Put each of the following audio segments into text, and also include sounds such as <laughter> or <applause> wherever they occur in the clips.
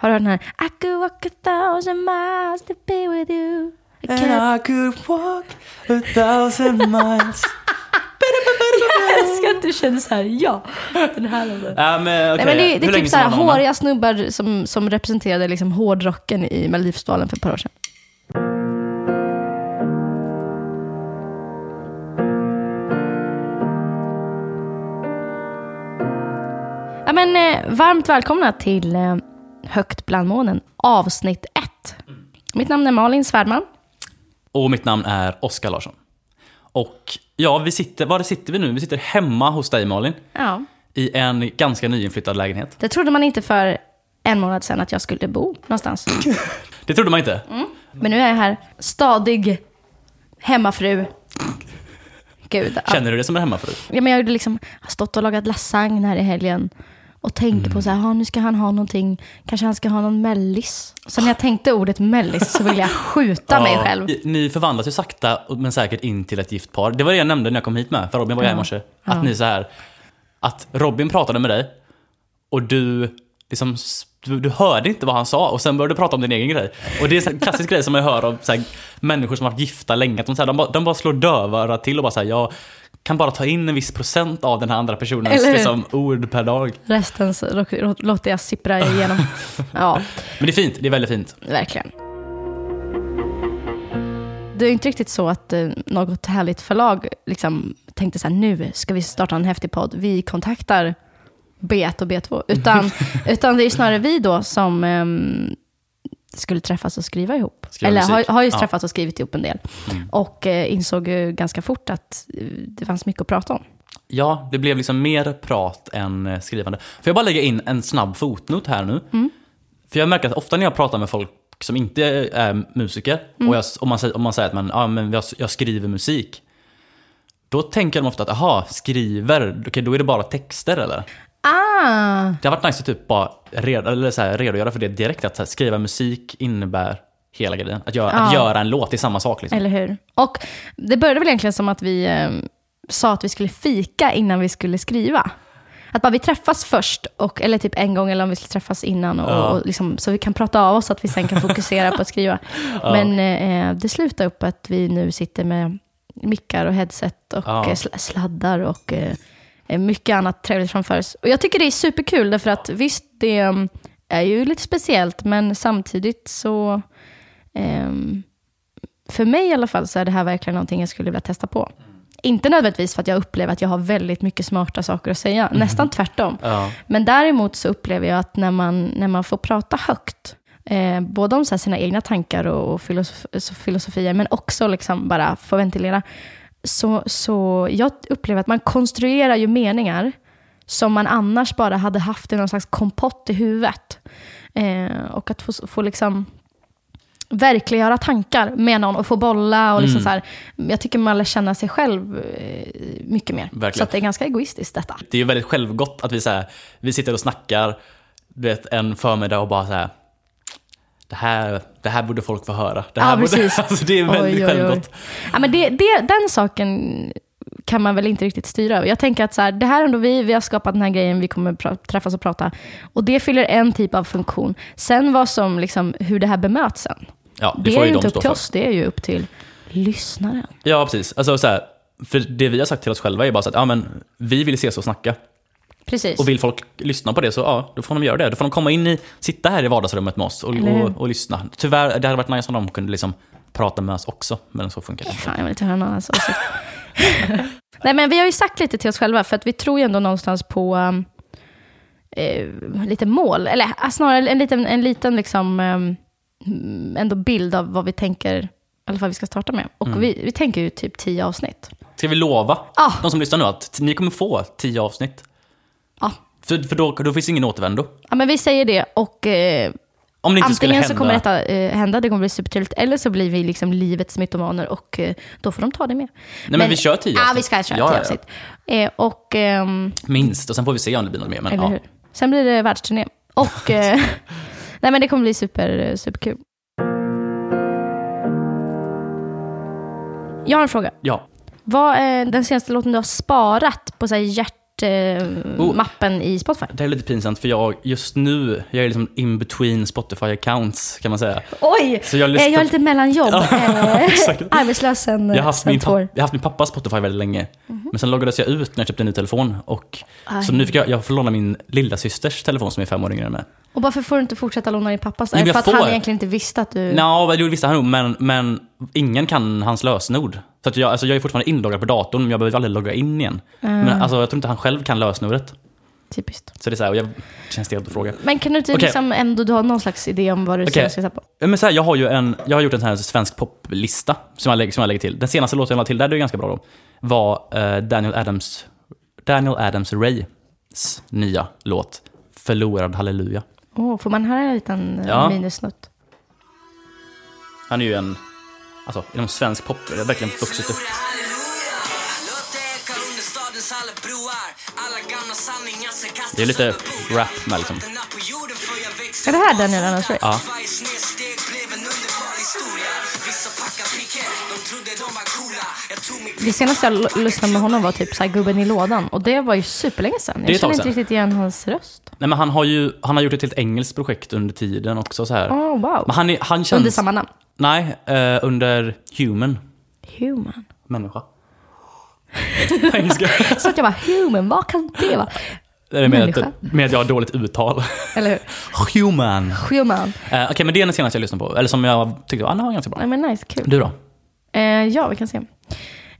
Har du hört den här? I could walk a thousand miles to be with you. I can't And I could walk a thousand <laughs> miles. Jag älskar att du känner så här, ja. Den här låten. Ja, men, Nej, men det, det är typ så sedan här var den, Anna? håriga snubbar som, som representerade liksom hårdrocken i Melodifestivalen för ett par år sedan. Ja, men, eh, varmt välkomna till eh, Högt bland molnen, avsnitt 1. Mitt namn är Malin Svärdman. Och mitt namn är Oskar Larsson. Och ja, vi sitter, var sitter vi nu? Vi sitter hemma hos dig Malin. Ja. I en ganska nyinflyttad lägenhet. Det trodde man inte för en månad sedan att jag skulle bo någonstans. <laughs> Det trodde man inte. Men nu är jag här, stadig hemmafru. Gud. Känner du dig som en hemmafru? Ja, men jag har liksom stått och lagat lasagne här i helgen. Och tänker på så här, "Ja, nu ska han ha någonting, kanske han ska ha någon mellis. Så när jag tänkte ordet mellis så ville jag skjuta mig Ja, själv. i- Ni förvandlas ju sakta men säkert in till ett gift par. Det var det jag nämnde när jag kom hit med, för Robin var här i morse. Att Ja. ni så här, att Robin pratade med dig och du liksom du, du hörde inte vad han sa och sen började du prata om din egen grej. Och det är en klassisk grej som man hör av så här, människor som har varit gifta länge. Att de, så här, de, bara, de bara slår dövörat till och bara säger jag kan bara ta in en viss procent av den här andra personens liksom, ord per dag. Resten så lå- lå- låter jag sippra igenom. <laughs> Ja, Men det är fint, det är väldigt fint. verkligen. Det är inte riktigt så att eh, något härligt förlag liksom tänkte så här, nu ska vi starta en häftig podd. Vi kontaktar B1 och B2. Utan, <laughs> utan det är snarare vi då som ehm, skulle träffas och skriva ihop. Skriva Eller har, har ju Ja. träffats och skrivit ihop en del. Och eh, insåg ju ganska fort att eh, det fanns mycket att prata om. Ja, det blev liksom mer prat än eh, skrivande. Får jag bara lägga in en snabb fotnot här nu? För jag märker att ofta när jag pratar med folk som inte är musiker och jag, om, man, säger- om man säger att man, ja, men jag, jag skriver musik. Då tänker de ofta att, aha, skriver, okej då är det bara texter eller? Ah! Det har varit nice att typ bara red, eller så här, redogöra för det direkt, att här, skriva musik innebär hela grejen. Att göra, att Ja. göra en låt är samma sak liksom. Eller hur? Och det började väl egentligen som att vi eh, sa att vi skulle fika innan vi skulle skriva. Att bara vi träffas först, och, eller typ en gång, eller om vi skulle träffas innan, och, Ja. och liksom, så vi kan prata av oss, så att vi sen kan fokusera på att skriva. <laughs> Men eh, det slutade upp att vi nu sitter med mickar och headset och Ja. eh, sl- sladdar och eh, mycket annat trevligt framför oss. Och jag tycker det är superkul, därför att visst, det mm, är ju lite speciellt, men samtidigt så ehm, för mig i alla fall så är det här verkligen någonting jag skulle vilja testa på. Inte nödvändigtvis för att jag upplever att jag har väldigt mycket smarta saker att säga, nästan tvärtom. Ja. Men däremot så upplever jag att när man, när man får prata högt, eh, både om så sina egna tankar och, och filosof, filosofier, men också liksom bara få ventilera, så, så jag upplever att man konstruerar ju meningar som man annars bara hade haft i någon slags kompott i huvudet. Eh, och att få, få liksom verkliggöra tankar med någon och få bolla och liksom Mm. så här, jag tycker man lär känna sig själv eh, mycket mer. Verkligen. Så det är ganska egoistiskt detta. Det är ju väldigt självgott att vi, så här, vi sitter och snackar du vet, en förmiddag och bara så här. Det här, det här borde folk få höra. Det här Ja, borde, <laughs> alltså, det är väldigt Oj, oj, oj. självgott. Ja, men det, det, den saken kan man väl inte riktigt styra över. Jag tänker att så här, det här är ändå vi, vi har skapat den här grejen, vi kommer träffas och prata. Och det fyller en typ av funktion. Sen vad som, liksom, hur det här bemöts sen. Ja, det, Det, är ju inte upp till oss, det är ju upp till lyssnaren. Ja, precis. Alltså, så här, för det vi har sagt till oss själva är bara så att ja, men, vi vill ses och snacka. Precis. Och vill folk lyssna på det så ja, då får de göra det. Då får de komma in i, sitta här i vardagsrummet med oss och, Eller och, och lyssna. Tyvärr, det hade varit nice om de kunde liksom prata med oss också, men så funkar det inte. Fan, jag vill inte höra någon annan åsikt. <laughs> Nej, men vi har ju sagt lite till oss själva, för att vi tror ju ändå någonstans på um, eh, lite mål. Eller eh, snarare en liten, en liten liksom, um, ändå bild av vad vi tänker, i alla fall vi ska starta med. Och Mm. vi, vi tänker ju typ tio avsnitt. Ska vi lova, Ja. de som lyssnar nu, att ni kommer få tio avsnitt? Ja. För, för då, då finns ingen återvändo. ja, men vi säger det och eh, Om det inte skulle antingen hända. så kommer detta eh, hända, det kommer bli supertrevligt, eller så blir vi liksom livets mytomaner och eh, då får de ta det med. Nej men, vi kör tio Ja, avsnitt. vi ska köra Ja, tio ja, ja. avsnitt. Eh, och... ehm, Minst, och sen får vi se om det blir något mer. Men, Eller ja. hur? Sen blir det världsturné. Och... eh, <laughs> nej, men det kommer bli super, superkul. Jag har en fråga. ja. Vad är den senaste låten du har sparat på så här hjärt, artistmappen i Spotify. Det är lite pinsamt för jag just nu, jag är liksom in between Spotify accounts kan man säga. Oj! Så jag, Eh, listat- Jag är lite mellanjobb. <laughs> Eh. <laughs> Arbetslös sen, jag har haft min, jag har haft min pappas Spotify väldigt länge. Men sen loggades jag ut när jag köpte en ny telefon. Och, Aj. så nu fick jag, jag får låna min lilla systers telefon som är fem år yngre än mig. Och varför får du inte fortsätta låna din pappas? Jag för att får. han egentligen inte visste att du... Ja, det visste han nog, men, men ingen kan hans lösenord. Så att jag, alltså jag är fortfarande inloggad på datorn, men jag behöver aldrig logga in igen. Men alltså, jag tror inte han själv kan lösenordet. Typiskt. Så det är så här, och jag känns stelt att fråga. Men kan du inte Okej. liksom ändå du har någon slags idé om vad du Okej. ska på? Men så här, jag, har ju en, jag har gjort en sån här svensk poplista som jag, lägger, som jag lägger till. Den senaste låten jag la till, där det är ganska bra då, var eh, Daniel Adams, Daniel Adams Rays nya låt Förlorad halleluja. Oh, får man höra en liten eh, Ja. minisnutt? Han är ju en, alltså inom svensk pop, det har verkligen vuxit upp. Det är lite rap med liksom. Är det här Daniel Ray? Ja. Det senaste jag lyssnade med honom var typ så här, Gubben i lådan. Och det var ju superlänge sedan. Jag känner inte riktigt igen hans röst. Nej men han har ju, han har gjort ett helt engelskt projekt under tiden också så här. Oh, wow. Men han, är, han känns... Under samma namn. Nej, eh, under Human. Human. Människa. <laughs> På engelska. Så att jag bara, human, vad kan det vara? Är med, att, med att jag har dåligt uttal. Eller hur? Human. Human. Eh, Okej, men det är den senaste jag lyssnade på. Eller som jag tyckte ah, var ganska bra. Nej men nice, kul. Du då? Eh, ja, vi kan se.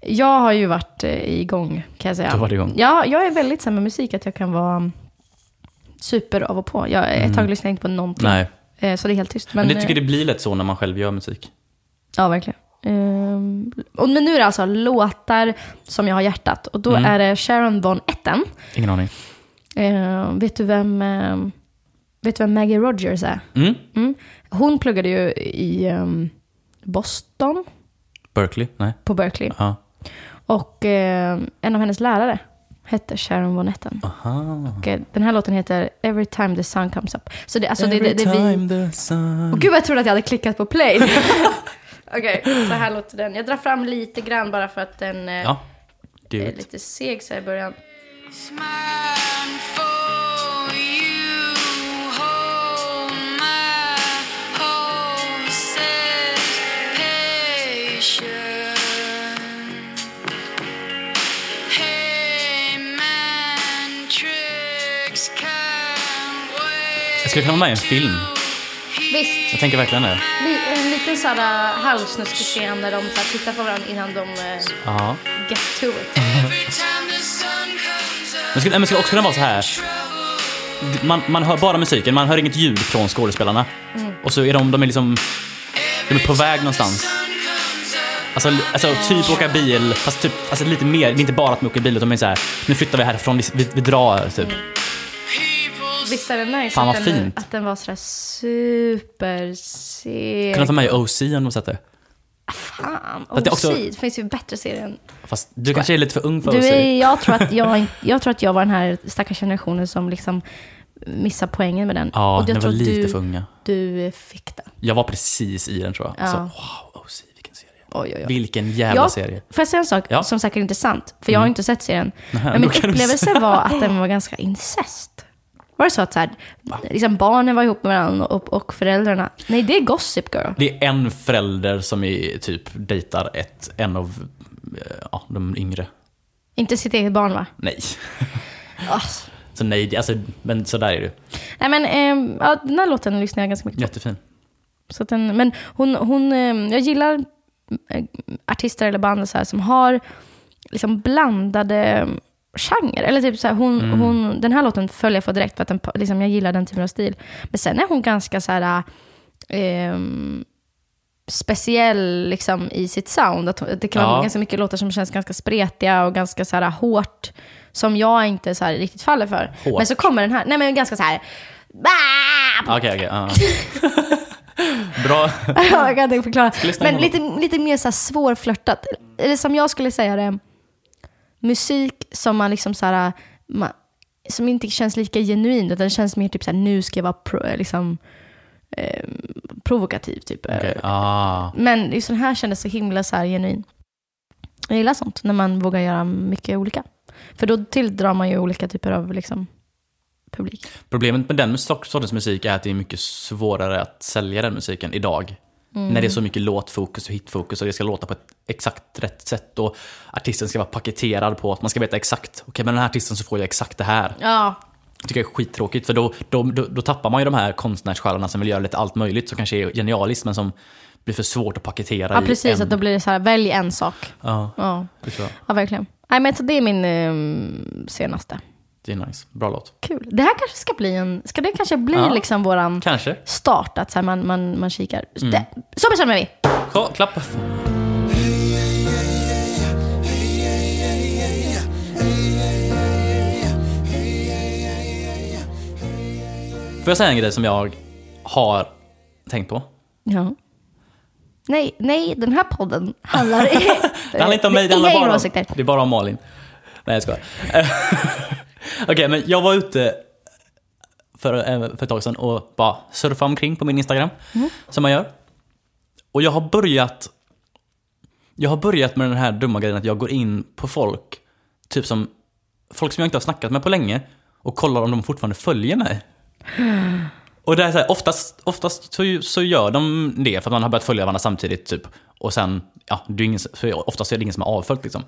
Jag har ju varit eh, igång, kan jag säga. Du har varit igång. Ja, jag är väldigt så här med musik, att jag kan vara super av och på. Jag, Ett tag lyssnade jag inte på någonting. Mm. Nej. Eh, så det är helt tyst. Men, Men, det tycker eh, det blir lätt så när man själv gör musik. Ja, verkligen. Ehm, och, men nu är det alltså låtar som jag har hjärtat. Och då Mm. är det Sharon Von Etten. Ingen aning. Ehm, vet, du vem, ehm, vet du vem Maggie Rogers är? Mm. Mm. Hon pluggade ju i ehm, Boston, Berkeley? Nej. på Berkeley. Ja. Och ehm, en av hennes lärare hette Sharon Von Etten. Aha. Och, eh, den här låten heter Every time the sun comes up. Så det, alltså det, det, det, vi... time the sun... Åh gud vad jag trodde att jag hade klickat på play. <laughs> <laughs> Okej, så här låter den. Jag drar fram lite grann bara för att den eh, Ja. Är it. lite seg så här i början. Smile skulle kunna vara med i en film. Visst, Jag tänker verkligen det. en liten såhär halvsnuskig scen där de så här, tittar på varandra innan de eh, Ja. get to it. <laughs> Men skulle, men skulle också kunna vara så här. Man, man hör bara musiken, man hör inget ljud från skådespelarna. Och så är de, de är liksom, de är på väg någonstans. Alltså, alltså typ åka bil, fast typ, alltså lite mer, det är inte bara att man åker bil utan man är så här, nu flyttar vi härifrån, vi, vi, vi drar typ. Visst är det nice Fan, att, vad den, fint. att den var sådär super seg. Kunde få med i OC om du sett det. Fan, Att det OC, också- det finns ju bättre serier än... Fast du kanske är lite för ung för Du OC. är, jag, tror att jag, jag tror att jag var den här stackars generationen som liksom missar poängen med den. Ja, och jag var tror att lite du, för unga. du fick den. Jag var precis i den tror jag. Ja. Så wow, OC, vilken serie. Oj, oj, oj. Vilken jävla Jag, serie. får jag säga en sak Ja. som säkert inte är sant? För jag har inte sett serien. Nähä, Men min upplevelse var att den var ganska incest. Var det så att så här, liksom barnen var ihop med varandra och, och föräldrarna? Nej, det är Gossip Girl. Det är en förälder som är, typ dejtar ett, en av eh, ja, de yngre. Inte sitt eget barn va? Nej. <laughs> Så nej, alltså, men så där är det. Nej men, ehm, ja, den här låten lyssnar jag ganska mycket på. Jättefin. Så den, men hon, hon, ehm, jag gillar eh, artister eller band så här, som har liksom blandade genrer. Eller typ så här, hon, Mm. hon, den här låten följer jag för direkt för att den, liksom, jag gillar den typen av stil. Men sen är hon ganska så här, ehm, speciell liksom, i sitt sound. Att det kan vara Ja. ganska mycket låtar som känns ganska spretiga och ganska så här, hårt. Som jag inte så här, riktigt faller för. Hårt? Men så kommer den här, nej men ganska så här... Okej, okej. ja. <laughs> Bra. <laughs> Ja, jag kan inte förklara. Men lite, lite mer så här svårflörtat. Eller som jag skulle säga det, musik som man liksom så här, ma- som inte känns lika genuin, utan det känns mer typ så här, nu ska jag vara pro, liksom, eh, provokativ. Typ. Okej, ah. Men just den här kändes så himla så här genuin. Jag gillar sånt, när man vågar göra mycket olika. För då tilldrar man ju olika typer av liksom, publik. Problemet med den sort- sortens musik är att det är mycket svårare att sälja den musiken idag. När det är så mycket låtfokus och hitfokus och det ska låta på ett exakt rätt sätt och artisten ska vara paketerad på att man ska veta exakt, okej men den här artisten så får jag exakt det här. Ja, Det tycker jag är skittråkigt för då, då, då, då tappar man ju de här konstnärssjälarna som vill göra lite allt möjligt som kanske är genialiskt men som blir för svårt att paketera ja precis. en... Att då blir det så här, välj en sak. Ja, Ja, ja verkligen. Nej, men så det är min eh, senaste. Det är nice. Bra låt. Kul. Det här kanske ska bli en, ska det kanske bli Ja. liksom våran Kanske. start, att så här, man, man, man kikar. Mm. Det, så bestämmer vi. Ja, klapp. Får jag säga en grej som jag har tänkt på? Ja. Nej, nej, den här podden handlar... <laughs> Det handlar inte om mig, det handlar bara om, det är bara om Malin. Nej jag skojar. Okej, men jag var ute för, eh, för ett tag sedan och bara surfade omkring på min Instagram. Mm. Som man gör. Och jag har börjat Jag har börjat med den här dumma grejen att jag går in på folk, typ som folk som jag inte har snackat med på länge och kollar om de fortfarande följer mig. <gasps> Och det är så här, oftast, oftast så, så gör de det för att man har börjat följa varandra samtidigt typ. Och sen, ja, det är ingen, så oftast är det ingen som har avföljt liksom.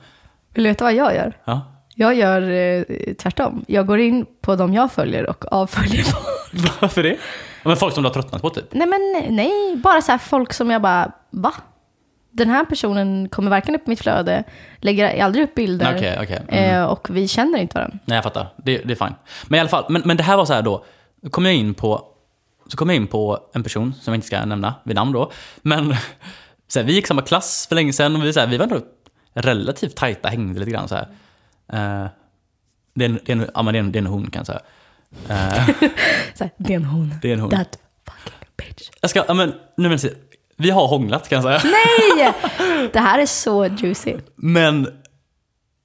Vill du veta vad jag gör? Ja. Jag gör eh, tvärtom. Jag går in på de jag följer och avföljer <laughs> folk. Varför det? Men folk som du har tröttnat på typ. Nej, men nej. Bara så här folk som jag bara, va? Den här personen kommer varken upp i mitt flöde, lägger aldrig upp bilder Okej, okej. Mm. eh, och vi känner inte varandra. Nej, jag fattar. Det, det är fine. Men i alla fall, men, men det här var så här då. Då kom jag in på, så kom jag in på en person som jag inte ska nämna vid namn då. Men <laughs> så här, vi gick samma klass för länge sedan och vi, så här, vi var ändå relativt tajta, hängde lite grann så här. Eh, det, är en, det, är en, ja, men det, är en, det är en hon kan jag säga. <laughs> Eh, Så här, det är en hon. det är en hon. That fucking bitch. Jag ska, ja, men, nu säga, vi har hånglat kan jag säga. Nej! <laughs> Det här är så juicy. Men,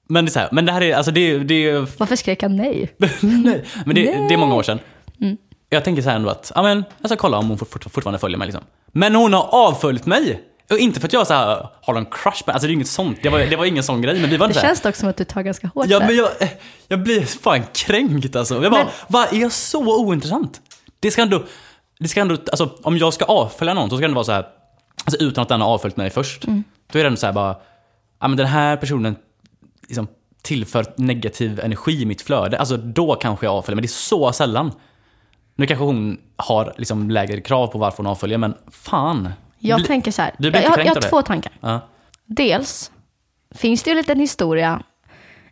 men det är så här, men det här är, alltså det, det är Varför skrek han nej? <laughs> Nej, men det, det är många år sedan. Mm. Jag tänker så här ändå att, ja men, jag ska kolla om hon fort, fortfarande följer mig liksom. Men hon har avföljt mig! Och inte för att jag så här, har en crush på alltså det är inget sånt. Det var, det var ingen sån grej, men vi var Det inte här- känns dock som att du tar ganska hårt Ja där. men jag, jag blir fan kränkt alltså. Jag bara, Men- vad är jag så ointressant? Det ska ändå, det ska ändå, alltså om jag ska avfölja någon så ska det vara så här, alltså utan att den har avföljt mig först. Mm. Då är det ändå så här bara, ja men den här personen liksom tillför negativ energi i mitt flöde. Alltså då kanske jag avföljer, men det är så sällan. Nu kanske hon har liksom lägre krav på varför hon avföljer, men fan. Jag Bli- tänker så här. Du blir jag, inte jag, jag har två tankar. Ja. Dels finns det ju en liten historia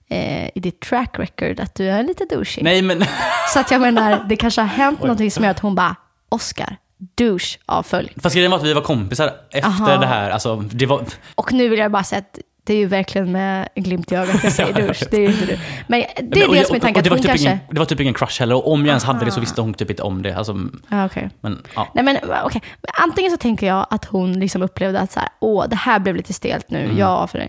eh, i ditt track record att du är lite douchey. Nej men, <laughs> Så att jag menar, det kanske har hänt någonting som gör att hon bara, Oscar, douche, avfölj. fast grejen var att vi var kompisar efter Aha. det här. Alltså, det var, Och nu vill jag bara säga att det är ju verkligen med glimt i ögat jag säger <laughs> douche. Det är ju inte du. Men det är Men- och- dels min och- tanke och det var typ kanske... ingen, Det var typ ingen crush heller, och om jag ens hade det så Aha. visste hon typ inte om det. Alltså, Ja, okej. men, ja. Nej men okej, antingen så tänker jag att hon liksom upplevde att så här, åh det här blev lite stelt nu, Mm. jag för dig.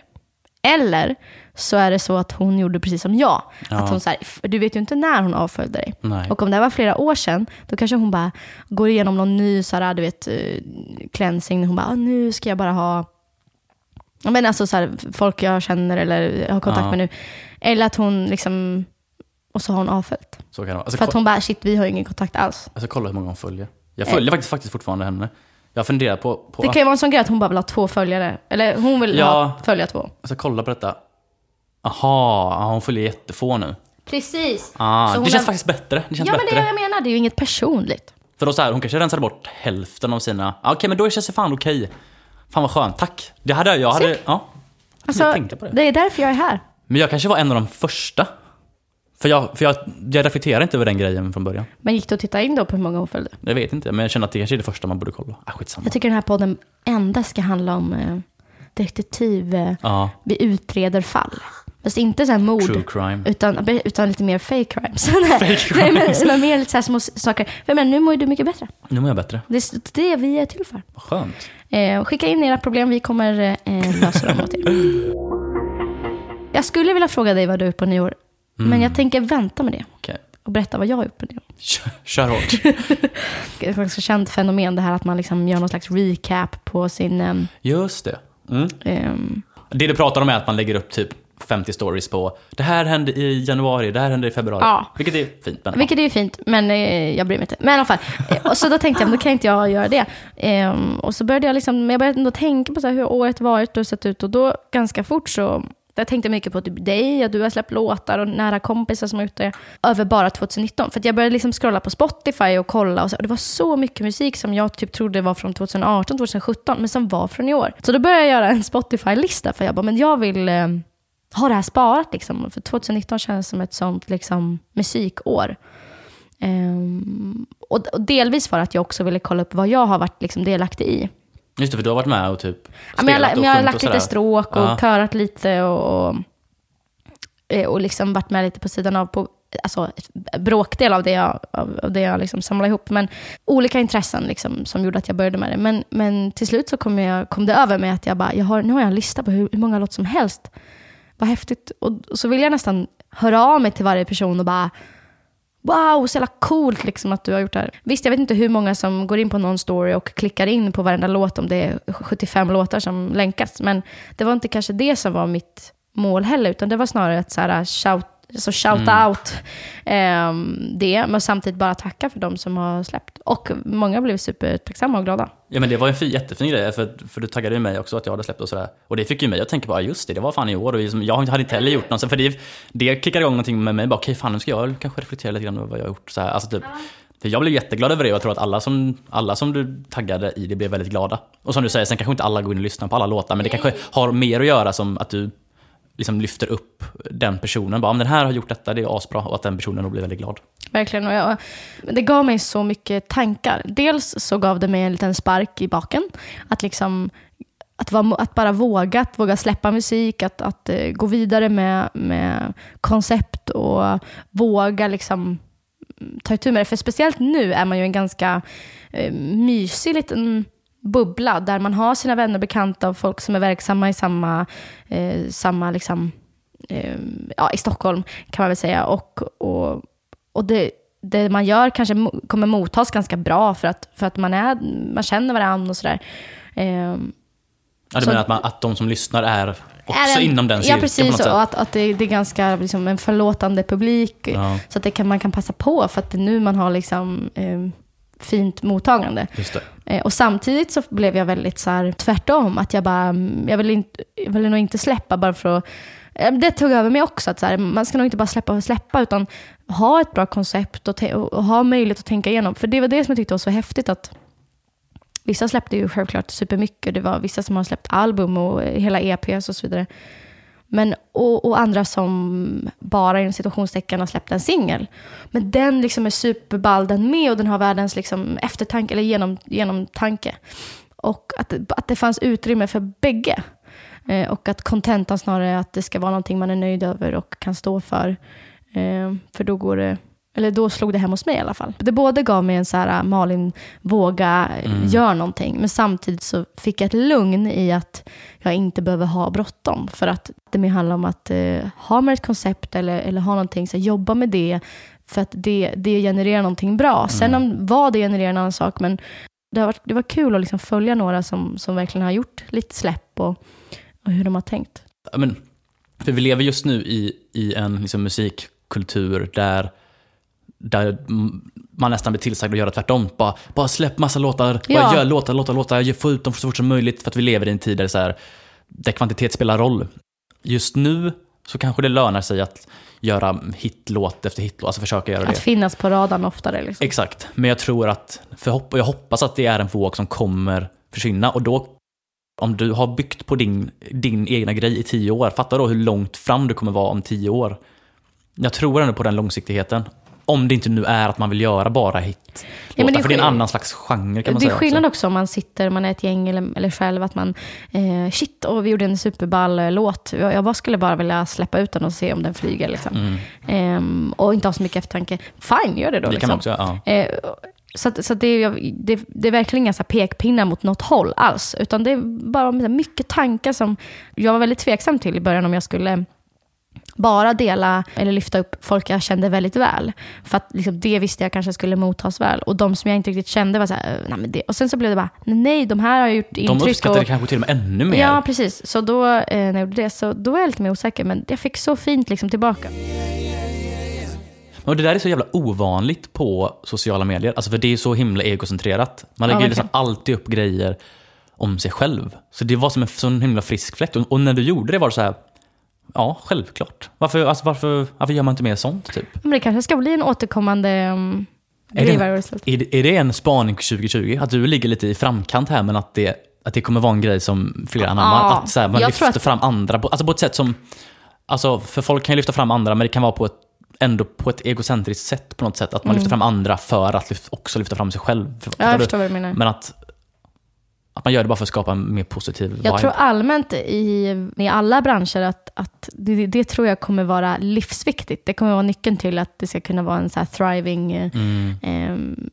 Eller så är det så att hon gjorde precis som jag. Ja. Att hon så här, du vet ju inte när hon avföljde dig. Nej. Och om det här var flera år sedan, då kanske hon bara går igenom någon ny så här, du vet, uh, cleansing. Hon bara, ah, nu ska jag bara ha men alltså så här, folk jag känner eller har kontakt Ja. med nu. Eller att hon liksom, och så har hon avföljt. Så kan det vara. Alltså, För att hon bara, shit vi har ingen kontakt alls. alltså, kolla hur många hon följer. Jag följer faktiskt, faktiskt fortfarande henne. Jag funderar på... på Det kan ju vara en sån grej att hon bara vill ha två följare. Eller hon vill Ja. ha, följa två. Alltså kolla på detta. Aha, hon följer jättefå nu. Precis. Ah, det känns har- faktiskt bättre. Det känns Ja men det bättre. är det jag menar, det är ju inget personligt. För då så här, hon kanske rensade bort hälften av sina... Ah, Okej, men då känns det fan okej. Fan vad skönt, tack. Det hade jag, jag hade... Se. Ja. Alltså, jag tänkte på det. det är därför jag är här. Men jag kanske var en av de första. För jag, för jag, jag reflekterar inte över den grejen från början. Men gick du att titta in då på hur många hon följde? Jag vet inte, men jag känner att det kanske är det första man borde kolla. Ah, skitsamma. Jag tycker den här podden endast ska handla om eh, detektiv. Eh, Ja, vi utreder fall. Fast inte så här mord. true crime. Utan, utan lite mer fake crimes. <laughs> Nej, men, men mer lite så här små saker. För menar, nu mår ju du mycket bättre. Nu mår jag bättre. Det är det vi är till för. Vad skönt. Eh, skicka in era problem, vi kommer eh, lösa dem åt er. Jag skulle vilja fråga dig vad du har gjort på nyår. Men jag tänker vänta med det Okej. och berätta vad jag har gjort på nyår. <laughs> Kör, kör hårt. <laughs> Det är ett ganska känt fenomen det här att man liksom gör någon slags recap på sin... ehm, Just det. Mm. ehm, Det du pratar om är att man lägger upp typ 50 stories på det här hände i januari, det här hände i februari. Ja. Vilket är fint. Men, Vilket är ju fint, men eh, jag bryr mig inte. Men i alla fall. Eh, så då tänkte jag, men då kan inte jag göra det. Ehm, och så började jag liksom, men jag började ändå tänka på så här, hur året varit och sett ut. Och då ganska fort så, jag tänkte mycket på typ dig, och du har släppt låtar och nära kompisar som har gjort det. Över bara 2019. För att jag började liksom scrolla på Spotify och kolla. Och, så, och det var så mycket musik som jag typ trodde var från 2018, 2017, men som var från i år. Så då började jag göra en Spotify-lista. För jag bara, men jag vill... Eh, ha det här sparat. Liksom. För 2019 känns som ett sånt liksom, musikår. Ehm, och, och delvis för att jag också ville kolla upp vad jag har varit liksom, delaktig i. Just det, för du har varit med och typ Ja, men jag, och jag har lagt lite stråk och Ja. körat lite och, och, eh, och liksom varit med lite på sidan av. På, alltså, ett bråkdel av det jag, av, av det jag liksom samlade ihop. Men olika intressen liksom, som gjorde att jag började med det. Men, men till slut så kom, jag, kom det över mig att jag bara, jag har, nu har jag en lista på hur, hur många låtar som helst. Vad häftigt. Och, så vill jag nästan höra av mig till varje person och bara, Wow, så jävla coolt liksom att du har gjort det här. Visst, jag vet inte hur många som går in på någon story och klickar in på varenda låt om det är 75 låtar som länkas. Men det var inte kanske det som var mitt mål heller, utan det var snarare att så här, shout, så shout out ehm, det, men samtidigt bara tacka för de som har släppt. Och många blev supertacksamma och glada. Ja men det var en fin, jättefin grej, för, för du taggade ju mig också att jag hade släppt och sådär. Och det fick ju mig att tänka på, ja just det, det var fan i år. Och liksom, jag hade inte heller gjort något, för det, det kickade igång någonting med mig. Bara, Okej, fan nu ska jag kanske reflektera lite grann över vad jag har gjort. Så här, alltså, typ, för jag blev jätteglad över det och jag tror att alla som, alla som du taggade i det blev väldigt glada. Och som du säger, sen kanske inte alla går in och lyssnar på alla låtar, men det kanske har mer att göra som att du liksom lyfter upp den personen. Bara, den här har gjort detta, det är asbra. Och att den personen då blir väldigt glad. Verkligen. Och jag, det gav mig så mycket tankar. Dels så gav det mig en liten spark i baken. Att, liksom, att, vara, att bara våga, att våga släppa musik, att, att eh, gå vidare med, med koncept och våga liksom, mm, ta itu med det. För speciellt nu är man ju en ganska eh, mysig liten bubbla där man har sina vänner, bekanta och folk som är verksamma i samma, eh, samma liksom, eh, ja, i Stockholm kan man väl säga. Och, och, och det, det man gör kanske kommer mottas ganska bra för att, för att man, är, man känner varandra och sådär. Ehm, Ja, du Så- menar att, man, att de som lyssnar är också är en- inom den Ja, cirkeln på precis. något sätt? Och att, att det, det är ganska liksom, en förlåtande publik. Ja. Så att det kan, man kan passa på för att det är nu man har liksom, eh, fint mottagande. Eh, och samtidigt så blev jag väldigt så här, tvärtom. Att jag bara, mm, jag vill, inte, jag vill nog inte släppa bara för att... eh, Det tog över mig också. Att så här, man ska nog inte bara släppa och släppa, utan ha ett bra koncept och, och ha möjlighet att tänka igenom. För det var det som jag tyckte var så häftigt. att Vissa släppte ju självklart supermycket. Det var vissa som har släppt album och eh, hela EPs och så vidare. Men, och, och andra som bara inom situationstecken har släppt en singel. Men den liksom är superball den med och den har världens liksom eftertanke, eller genom, genomtanke. Och att, att det fanns utrymme för bägge. Eh, och att kontentan snarare är att det ska vara någonting man är nöjd över och kan stå för. Eh, för då går det, eller då slog det hem hos mig i alla fall. Det både gav mig en så här, Malin, våga, mm. gör någonting. Men samtidigt så fick jag ett lugn i att jag inte behöver ha bråttom. För att det mer handlar om att eh, ha med ett koncept eller, eller ha någonting, så här, jobba med det. För att det, det genererar någonting bra. Sen om vad det genererar en annan sak. Men det, har varit, det var kul att liksom följa några som, som verkligen har gjort lite släpp och, och hur de har tänkt. Men, för vi lever just nu i, i en liksom, musikkultur där, där man nästan blir tillsagd att göra tvärtom. Bara, bara släpp massa låtar, Ja. bara gör låtar, låtar, låtar, få ut dem så fort som möjligt. För att vi lever i en tid där, så här, där kvantitet spelar roll. Just nu så kanske det lönar sig att göra hitlåt efter hitlåt, alltså försöka göra Att det. finnas på radarn oftare. Liksom. Exakt, men jag tror att, för hopp, jag hoppas att det är en våg som kommer försvinna och då om du har byggt på din, din egna grej i tio år, fatta då hur långt fram du kommer vara om tio år. Jag tror ändå på den långsiktigheten. Om det inte nu är att man vill göra bara hit. Ja, men det är för det är en annan slags genre kan man Det är säga. skillnad också. också om man sitter, man är ett gäng eller, eller själv, att man eh, shit, och vi gjorde en superball eh, låt. Jag, jag bara skulle bara vilja släppa ut den och se om den flyger. Liksom. Ehm, och inte ha så mycket eftertanke. Fine, gör det då. Mm. Det kan liksom. man också ja. Eh, så att, så att det, är, det, det är verkligen inga så pekpinnar mot något håll alls. Utan det är bara mycket tankar som jag var väldigt tveksam till i början om jag skulle bara dela eller lyfta upp folk jag kände väldigt väl. För att liksom, det visste jag kanske skulle mottas väl. Och de som jag inte riktigt kände var så här, nej men det. Och sen så blev det bara, nej de här har gjort De intryck. uppskattade och, kanske till och med ännu mer. Ja, precis. Så då, eh, när jag gjorde det, så då var jag lite mer osäker. Men jag fick så fint liksom tillbaka. Och det där är så jävla ovanligt på sociala medier. Alltså för det är så himla egocentrerat. Man lägger Ja, liksom alltid upp grejer om sig själv. Så det var som en sån himla frisk fläkt. Och, och när du gjorde det var det så här, ja, självklart. Varför, alltså, varför, varför gör man inte mer sånt typ? Men det kanske ska bli en återkommande um, Är grej det, varje år. är, det, är det en spaning 2020? Att du ligger lite i framkant här men att det, att det kommer vara en grej som fler anammar? Ja, att så här, man lyfter att- fram andra, alltså på ett sätt som... Alltså för folk kan ju lyfta fram andra men det kan vara på ett, ändå på ett egocentriskt sätt på något sätt. Att man lyfter fram andra för att lyft, också lyfta fram sig själv. För- Mm. Ja, jag förstår vad du menar. Men att, att man gör det bara för att skapa en mer positiv vibe. Jag tror allmänt i, i alla branscher att, att det, det tror jag kommer vara livsviktigt. Det kommer vara nyckeln till att det ska kunna vara en så thriving eh, Mm. eh,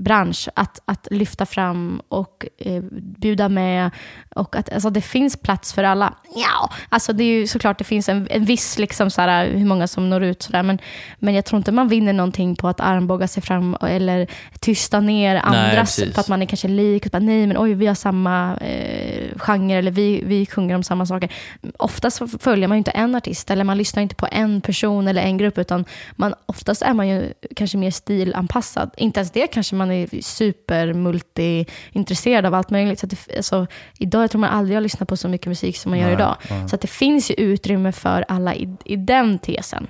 bransch. Att, att lyfta fram och eh, bjuda med. Och att alltså, det finns plats för alla. Ja, alltså det är ju såklart det finns en, en viss, liksom, så här, hur många som når ut. Så där, men, men jag tror inte man vinner någonting på att armbåga sig fram eller tysta ner andras precis. för att man är kanske lik. Bara, Nej, men oj, vi har samma eh, genre eller vi, vi sjunger om samma saker. Oftast följer man ju inte en artist eller man lyssnar inte på en person eller en grupp utan man, oftast är man ju kanske mer stilanpassad. Inte ens det kanske man är super multi-intresserad av allt möjligt. Så att det, alltså, idag jag tror man aldrig har lyssnat på så mycket musik som man gör Nej, idag. nej. Så att det finns ju utrymme för alla i, i den tesen.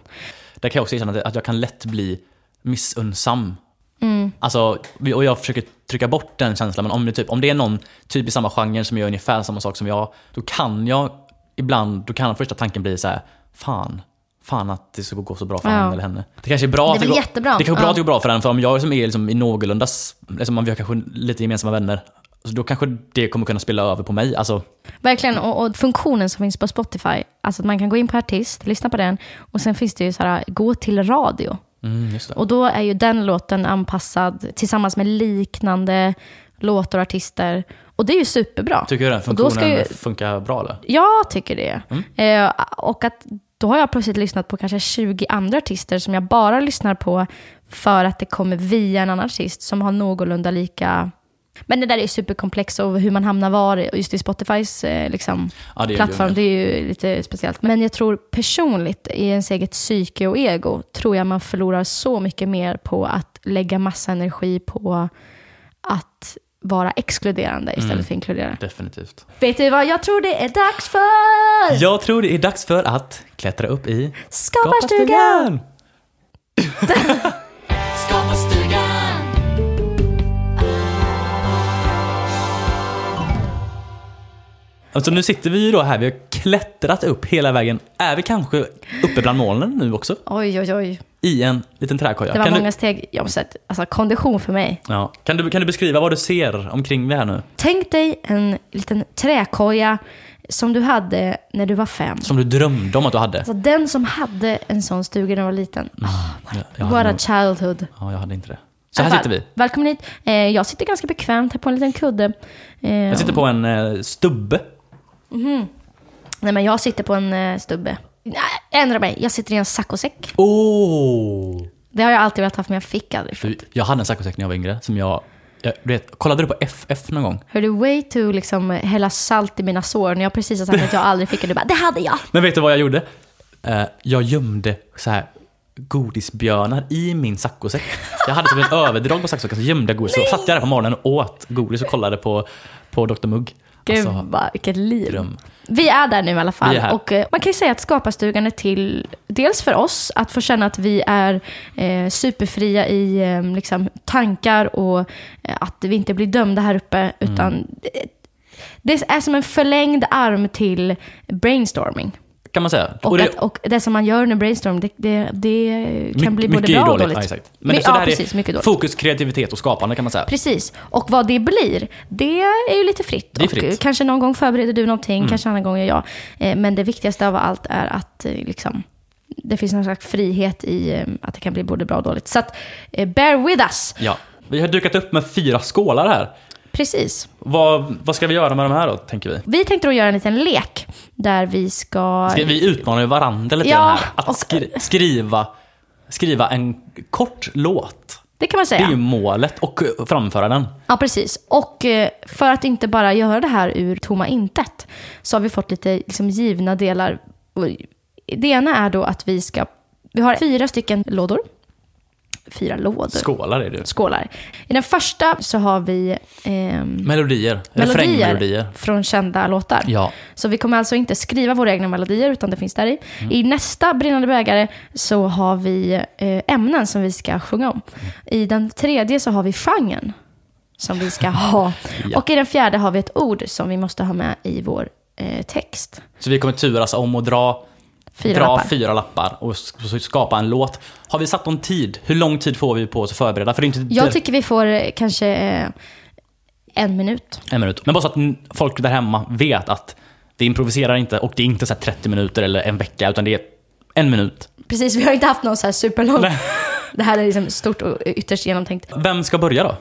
Där kan jag också erkänna att- jag kan lätt bli missunnsam. Mm. Alltså, och jag försöker trycka bort den känslan, men om det, typ, om det är någon typ i samma genre som gör ungefär samma sak som jag, då kan jag ibland, då kan första tanken bli så här: fan, fan att det ska gå så bra för Ja. han eller henne. Det kanske är bra Det det går, jättebra. Det kanske är bra Ja. att det går bra för den, för om jag som är liksom i någorlunda, liksom, om vi har kanske lite gemensamma vänner, så då kanske det kommer kunna spilla över på mig. Alltså, Verkligen, och, och funktionen som finns på Spotify, alltså att man kan gå in på artist, lyssna på den och sen finns det ju så här, gå till radio. mm. Och då är ju den låten anpassad tillsammans med liknande låtar och artister. Och det är ju superbra. Tycker du den funktionen ju- funkar bra eller? Jag tycker det. Mm. Eh, och att då har jag plötsligt lyssnat på kanske 20 andra artister som jag bara lyssnar på för att det kommer via en annan artist som har någorlunda lika... Men det där är superkomplext och hur man hamnar var, just i Spotifys eh, liksom, Ja, det plattform, det är ju lite speciellt. Men jag tror personligt, i ens eget psyke och ego, tror jag man förlorar så mycket mer på att lägga massa energi på att vara exkluderande istället Mm. för inkluderande. Definitivt. Vet du vad jag tror det är dags för? Jag tror det är dags för att klättra upp i Skaparstugan! <laughs> Alltså nu sitter vi ju då här, vi har klättrat upp hela vägen. Är vi kanske uppe bland molnen nu också? Oj, oj, oj. I en liten trädkoja. Det var kan, många du, steg. Jag måste alltså kondition för mig. ja, kan, du, kan du beskriva vad du ser omkring dig här nu? Tänk dig en liten träkoja som du hade när du var fem. Som du drömde om att du hade? Alltså den som hade en sån stuga när du var liten. Jag, What a childhood. ja, jag hade inte det. Så här sitter vi. Välkommen hit. Eh, jag sitter ganska bekvämt här på en liten kudde. Eh, Jag sitter på en eh, stubbe. Nej, men jag sitter på en eh, stubbe. Nej, ändra mig. Jag sitter i en saccosäck. Åh! Det har jag alltid velat ha, men jag fick aldrig. Du, Jag hade en saccosäck när jag var yngre som jag... jag du vet, kollade du på FF någon gång? Hör du way to liksom hälla salt i mina sår när jag precis har sagt att jag aldrig fick det. Du bara, det hade jag. Men vet du vad jag gjorde? Eh, jag gömde så här godisbjörnar i min saccosäck. Jag hade som ett <laughs> överdrag på saccosäcken, så gömde jag godis. Så satt jag där på morgonen och åt godis och kollade på, på Dr Mugg. Gud, Alltså, vad, vilket liv. dröm. Vi är där nu i alla fall. Och, eh, man kan ju säga att Skaparstugan är till, dels för oss, att få känna att vi är eh, superfria i eh, liksom, tankar och eh, att vi inte blir dömda här uppe. Utan Mm. det, det är som en förlängd arm till brainstorming. Kan man säga. Och, det, att, och det som man gör under brainstorming, det, det, det kan bli både bra och dåligt. Ja. Men My- så ja, precis. är Mycket dåligt. fokus, kreativitet och skapande kan man säga. Precis. Och vad det blir, det är ju lite fritt. Det är fritt. Mm. Och kanske någon gång förbereder du någonting, kanske annan gång gör jag. Eh, Men det viktigaste av allt är att eh, liksom, det finns någon slags frihet i eh, att det kan bli både bra och dåligt. Så att, bear with us. Ja. Vi har dukat upp med fyra skålar här. Precis. Vad, vad ska vi göra med de här då, tänker vi? Vi tänkte då göra en liten lek där vi ska... Ska vi utmanar ju varandra lite Ja, här. Att och- skri skriva, skriva en kort låt. Det kan man Det är ju säga. målet. Och framföra den. Ja, precis. Och eh, för att inte bara göra det här ur tomma intet så har vi fått lite liksom, givna delar. Det ena är då att vi ska... Vi har fyra stycken lådor. Fyra lådor. Skålar är det. Skålar. I den första så har vi ehm, Melodier. melodier från kända låtar. Ja. Så vi kommer alltså inte skriva våra egna melodier, utan det finns där i. Mm. I nästa Brinnande bägare så har vi eh, ämnen som vi ska sjunga om. I den tredje så har vi genren som vi ska <laughs> ha. Ja. Och i den fjärde har vi ett ord som vi måste ha med i vår eh, text. Så vi kommer turas om att dra Fyra dra lappar. fyra lappar och skapa en låt. Har vi satt någon tid? Hur lång tid får vi på oss att förbereda? För det inte Jag tycker vi får eh, kanske eh, en minut. en minut. Men bara så att folk där hemma vet att vi improviserar inte och det är inte så här 30 minuter eller en vecka utan det är en minut. Precis, vi har inte haft någon så här superlång... Nej. Det här är liksom stort och ytterst genomtänkt. Vem ska börja då?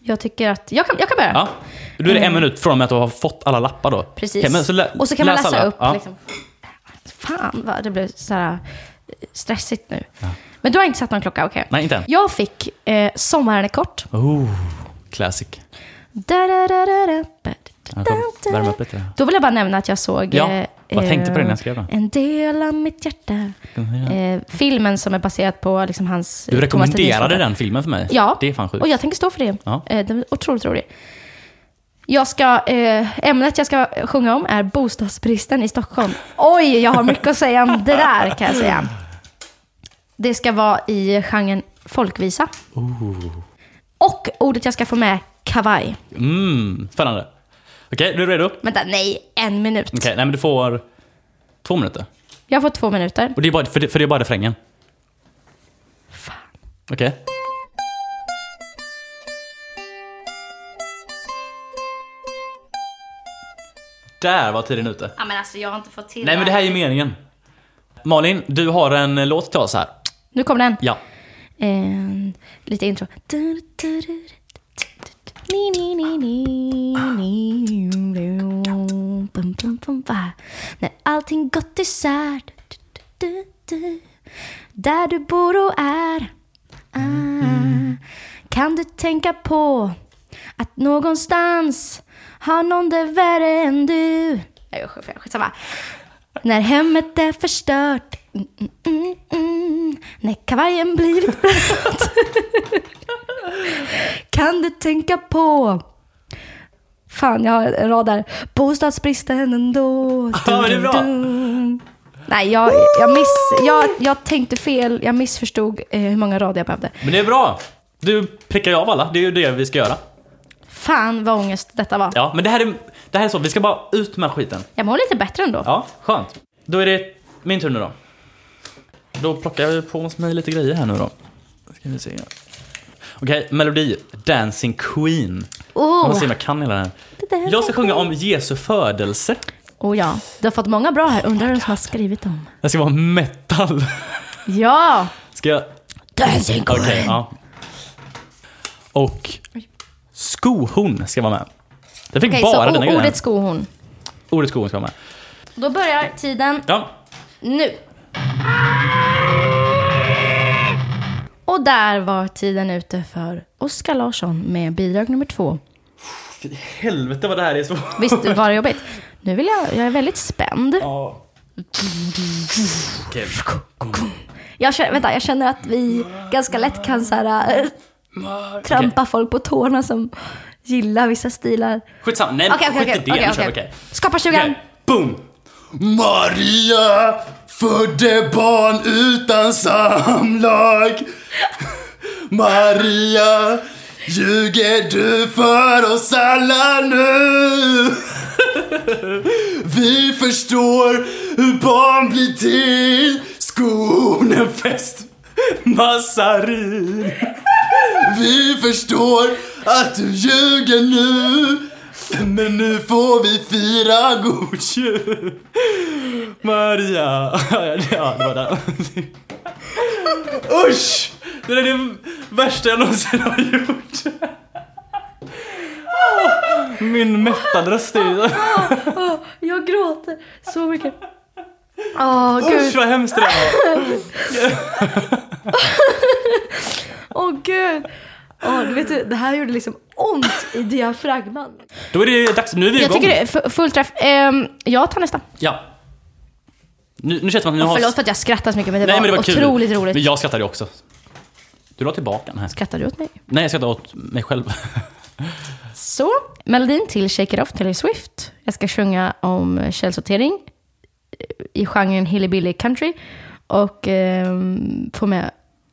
Jag tycker att... Jag kan, jag kan börja. Ja. Då är det en minut från att du har fått alla lappar då. Precis. Okej, så lä- och så kan man läs läsa alla. upp. Ja. Liksom. Fan vad det blev så här eh, stressigt nu. Men du har inte satt någon klocka, okej? Nej, inte än. Jag fick eh, Sommaren är kort. Oh, classic. Upp lite. Då vill jag bara nämna att jag såg... Ja, eh, jag tänkte på det när jag eh, skrev den. En del av mitt hjärta. Eh, filmen som är baserad på liksom, hans... Du eh, rekommenderade den filmen för mig. Ja, Det är fan sjukt. och jag tänker stå för det. Ja. Eh, den är otroligt rolig. Jag ska, eh, ämnet jag ska sjunga om är bostadsbristen i Stockholm. Oj, jag har mycket att säga om det där kan jag säga. Det ska vara i genren folkvisa. Och ordet jag ska få med, kavaj. Mm, spännande. Okej, du är redo? Okej, Vänta, nej, en minut. nej men du får två minuter. Jag får två minuter. Och det är bara, för, det, för det är bara refrängen. Fan. Okej. Där var tiden ute. Ja, men alltså jag har inte fått till Nej men det här är ju meningen. Malin, du har en eh, låt till oss här. Nu kommer den. Ja. En, lite intro. När allting gått isär Där du bor och är ah, Kan du tänka på Att någonstans Har någon det värre än du Jag gör fel, skitsamma när hemmet är förstört mm, mm, mm, mm. När kavajen blivit blöt <laughs> Kan du tänka på Fan, jag har en rad där. Bostadsbristen ändå. <laughs> Ja, det är bra. Nej, jag, jag, miss, jag, jag tänkte fel. Jag missförstod eh, hur många rader jag behövde. Men det är bra. Du prickar ju av alla. Det är ju det vi ska göra. Fan vad ångest detta var. Ja, men det här är, det här är så. Vi ska bara ut med skiten. Jag mår lite bättre ändå. Ja, skönt. Då är det min tur nu då. Då plockar jag på mig lite grejer här nu då. Ska vi se. Okej, melodi. Dancing Queen. Oh. om jag kan hela den. Jag ska sjunga om Jesu födelse. oh ja, du har fått många bra här. Undrar vem som har skrivit dem. Det ska vara metal. Ja! Ska jag... Dancing Okej, ja. Och skohorn ska vara med. Jag fick Okej, bara så dina o- grejer. ordet skohorn. Ordet skohorn ska vara med. Då börjar tiden Ja. nu. Och där var tiden ute för Oskar Larsson med bidrag nummer två. Fy helvete vad det här är så... Visst var det jobbigt? Nu vill jag, jag är väldigt spänd. Ja. Okej. Jag känner, vänta, jag känner att vi ganska lätt kan så här, äh, trampa folk på tårna som gillar vissa stilar. Skitsamma, nej Okej, okej, skit i det. vi, okej. okej. Skapa tjugan! Okej, boom! Maria födde barn utan samlag <laughs> Maria, ljuger du för oss alla nu? <laughs> Vi förstår hur barn blir till Skon en fest, massarin. Vi förstår att du ljuger nu. Men nu får vi fira god jul. Maria. Ja, det var den Usch! Det är det värsta jag någonsin har gjort. Min metal-röst är ju... Jag gråter så mycket. Åh gud, Usch vad hemskt det var. <laughs> åh gud. Åh, du vet, du, det här gjorde liksom ont i diafragman. Då är det dags, nu är vi Jag igång. tycker det full träff. Ehm, jag tar nästa. Ja. Nu, nu känns det som att nu har... Förlåt för att jag skrattar så mycket, men det, Nej var, men det var kul. otroligt roligt. Men jag skrattade också. Du la tillbaka den här. Skrattar du åt mig? Nej jag skrattade åt mig själv. Så, melodin till Shake It Off, Taylor Swift. Jag ska sjunga om källsortering i genren hillbilly country och ehm, få med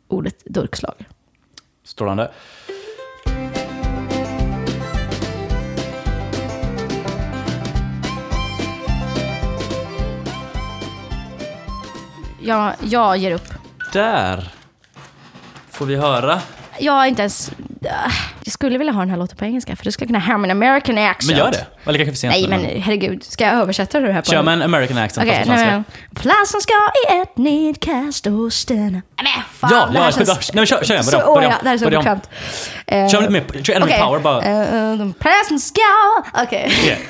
ordet durkslag. Strålande. Jag, jag ger upp. Där får vi höra. Jag är inte ens... Jag skulle vilja ha den här låten på engelska, för det skulle kunna ha min American accent. Men gör det. Eller kanske för sent. Nej, men herregud. Ska jag översätta det här på Kör med en American accent Okej, fast på svenska. men. Platsen ska i ett nedkast och stanna. Nej fan, Ja, ja, känns... nej, men kör- kör igen, börja om, börja om, det här är så börja om. bekvämt. Eh, Kör lite mer, kör ännu mer power bara. Eh, eh, platsen ska... Okej. <laughs>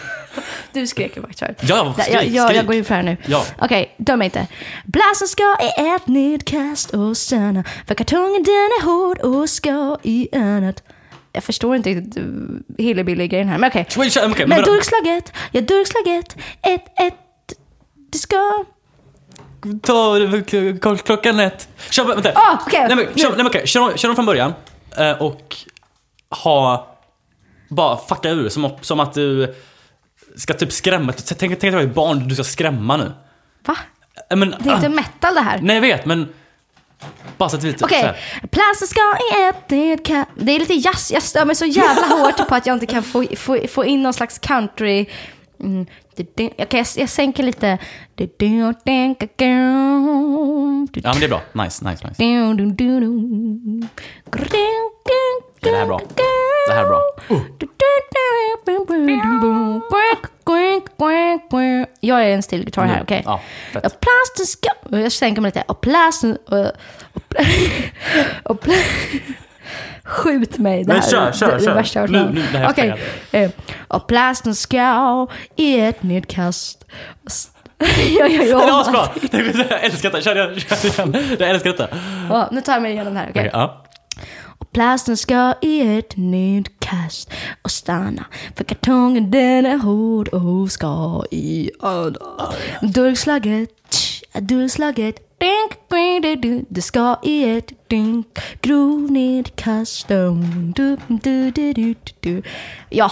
Du skrek ju faktiskt. Ja, skrik, jag, jag, jag går in för här nu. Ja. Okej, döm mig inte. Blasen ska i ett nedkast och stanna. För kartongen den är hård och ska i annat. Jag förstår inte riktigt uh, hillbilly-grejen här, men okej. Kör- okej, men men durkslaget, ja durkslaget, ett, ett, det ska... Ta klockan ett. Kör, vänta. Ah, okej. Nej, men, kör, nej, men, okej. Kör, kör dem från början. eh, Och ha... Bara fucka ur. Som, som att du ska typ skrämma. Tänk, tänk att det var ett barn du ska skrämma nu. Va? Eh, Men, Det är inte ah, metal det här. Nej jag vet men... Bara så att vi. Okej, platsen ska i ett. Det är lite jazz. Jag stör mig så jävla hårt på att jag inte kan få, få, få in någon slags country. Mm. Okej, jag, jag sänker lite. Ja men det är bra. Nice, nice, nice. Okej, det här är bra. Det här är bra. Jag är en stillgitarr här, okej? Ja, fett. Och plasten ska... Jag sänker mig lite. Och plasten... Och, <laughs> Skjut mig. Det Men kör, det, det kör. värsta jag Nu- hört. nu, det här är Okej. eh, Och plasten ska i ett nedkast. jag gör ju Det är om asbra! Jag älskar detta. Kör igen, kör igen. Jag älskar detta. Ja, Nu tar jag mig igenom det här, okej? Okej, ja. Och plasten ska i ett nedkast och stanna. För kartongen den är hård och ska i andra. Durkslaget, tsch, durkslaget, dink, dink. Det ska i ett dink, grov nedkast. dum, du, du, du, du, du. Jag,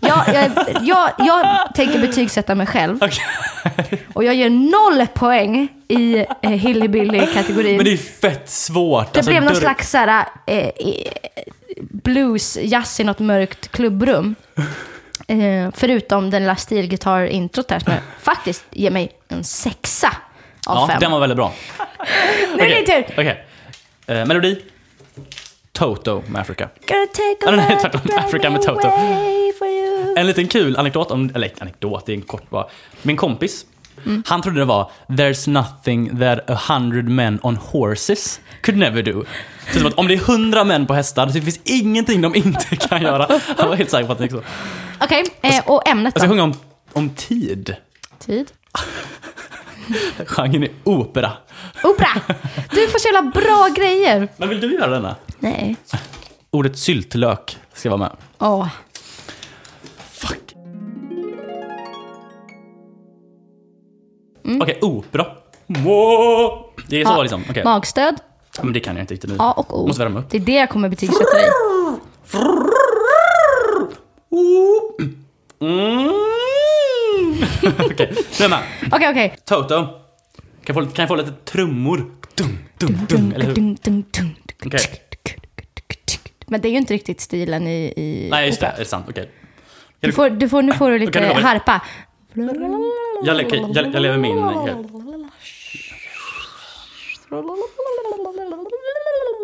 jag, jag, jag, jag tänker betygsätta mig själv. Och jag ger noll poäng i eh, hillbilly-kategorin. Men det är fett svårt. Det Alltså, blev någon dörr- slags såhär, eh, blues, jazz i något mörkt klubbrum. Eh, förutom den lilla stilgitarr-introt där som faktiskt ger mig en sexa av Ja, fem. den var väldigt bra. <laughs> Nu är det tur! Okej. Eh, melodi. Toto med Africa. Gonna take a är ride tvärtom. Africa med Toto. En liten kul anekdot, om, eller anekdot, det är en kort bara. Min kompis, Mm. han trodde det var “There's nothing that a hundred men on horses could never do”. Så som att om det är hundra män på hästar, så det finns ingenting de inte <laughs> kan göra. Han var helt säker på att det gick så. Okej, eh, och ämnet Jag ska då? sjunga om, om tid. Tid. <laughs> <laughs> Genren är opera. Opera! Du får så jävla bra grejer. Men vill du göra denna? Nej. Ordet syltlök ska vara med. Åh. Fuck. Mm. Okej, opera. Wow. Det är så Ja, liksom. Okej. Magstöd, Men det kan jag inte riktigt nu. A och O. Måste värma upp. Det är det jag kommer betygsätta dig. Mm. <laughs> Okej, är med. Okej, okej. Toto. Kan jag, få, lite- kan jag få lite trummor? Dum, dum, dum, eller hur? Okej. Men det är ju inte riktigt stilen i, i Nej, just det. opera. Det är sant. Okej. Du får, du får, nu får du lite Okej, harpa. Jag, le- okej, jag, jag lever min... helt.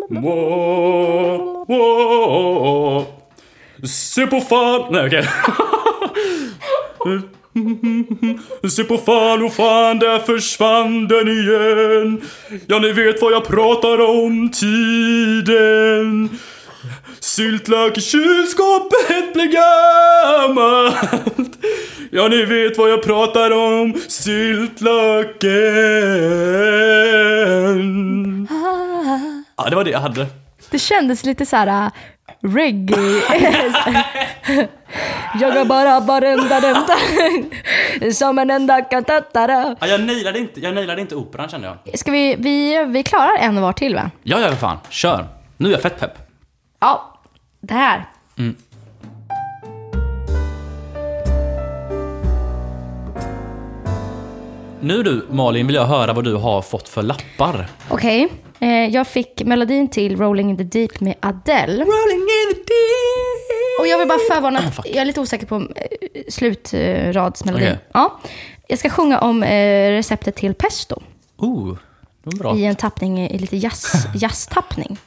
Wow, wow. Se på fan... Nej, okej. <laughs> <laughs> Se på fan, och fan, där försvann den igen. Ja, ni vet vad jag pratar om, tiden. Syltlök i kylskåpet blir gammal. allt. Ja, ni vet vad jag pratar om. Syltlöken. Ja, det var det jag hade. Det kändes lite så här äh, reggae. <laughs> <laughs> jag är bara varenda denta <laughs> som en enda kantatara. Ja, jag nailade inte, jag nailade inte operan kände jag. Ska vi, vi, vi klarar en var till va? Ja, ja, fan. Kör. Nu är jag fett pepp. Ja, det här. Nu du, Malin, vill jag höra vad du har fått för lappar. Okej, eh, jag fick melodin till Rolling in the Deep med Adele. Rolling in the deep. Och jag vill bara förvarna, Fuck. jag är lite osäker på eh, slutradsmelodin. Okej. Ja. Jag ska sjunga om eh, receptet till pesto Oh, bra. i en tappning, i lite jazz, <laughs> jazztappning.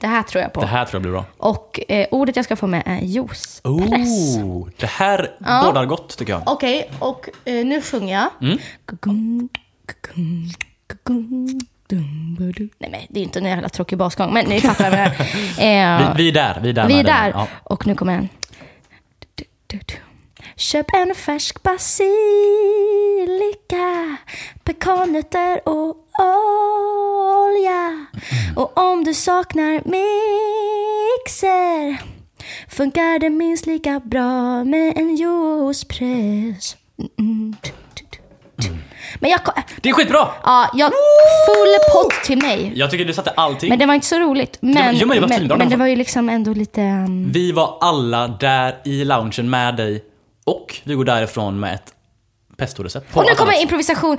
Det här tror jag på. Det här tror jag blir bra. Och eh, ordet jag ska få med är juicepress. Oh, det här bådar gott tycker jag. Okej, och eh, nu sjunger jag. Mm. Nej men det är inte en jävla tråkig basgång, men ni fattar vad jag menar. <laughs> Eh, Vi, vi är där, vi är där. Vi är där. Ja. Och nu kommer en. Du, du, du. Köp en färsk basilika, pekannötter och olja. Och om du saknar mixer funkar det minst lika bra med en juicepress. Mm, du. Men jag... Det är skitbra! Ja, jag... Full pott till mig. Jag tycker du satte allting. Men det var inte så roligt. Men, jo, men det var men, men det var ju liksom ändå lite... um, Vi var alla där i loungen med dig och vi går därifrån med ett pestorecept. Och nu kommer annat. improvisation.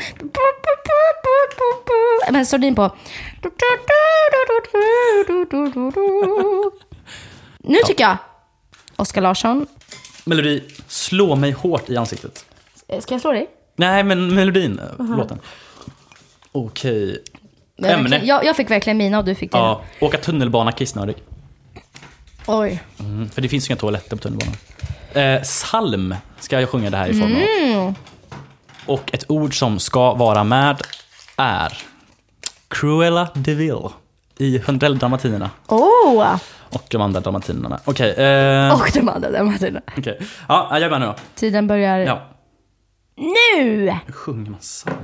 Men sordin på. Nu tycker jag, Oskar Larsson. Melodi, slå mig hårt i ansiktet. Ska jag slå dig? Nej, men melodin, uh låten. Okej. Ämne. Jag, jag fick verkligen mina och du fick dina. Ja, åka tunnelbana kissnödig. Oj. Mm, för det finns ju inga toaletter på tunnelbanan. Eh, psalm ska jag sjunga det här i form av. Och ett ord som ska vara med är Cruella de Vil i Hundell-dramatinerna. Oh! Och de andra dramatinerna. Okej, eh, Och de andra där Martina. okej. Ja, jag är med nu då. Tiden börjar Ja. Nu! Hur sjunger man psalm?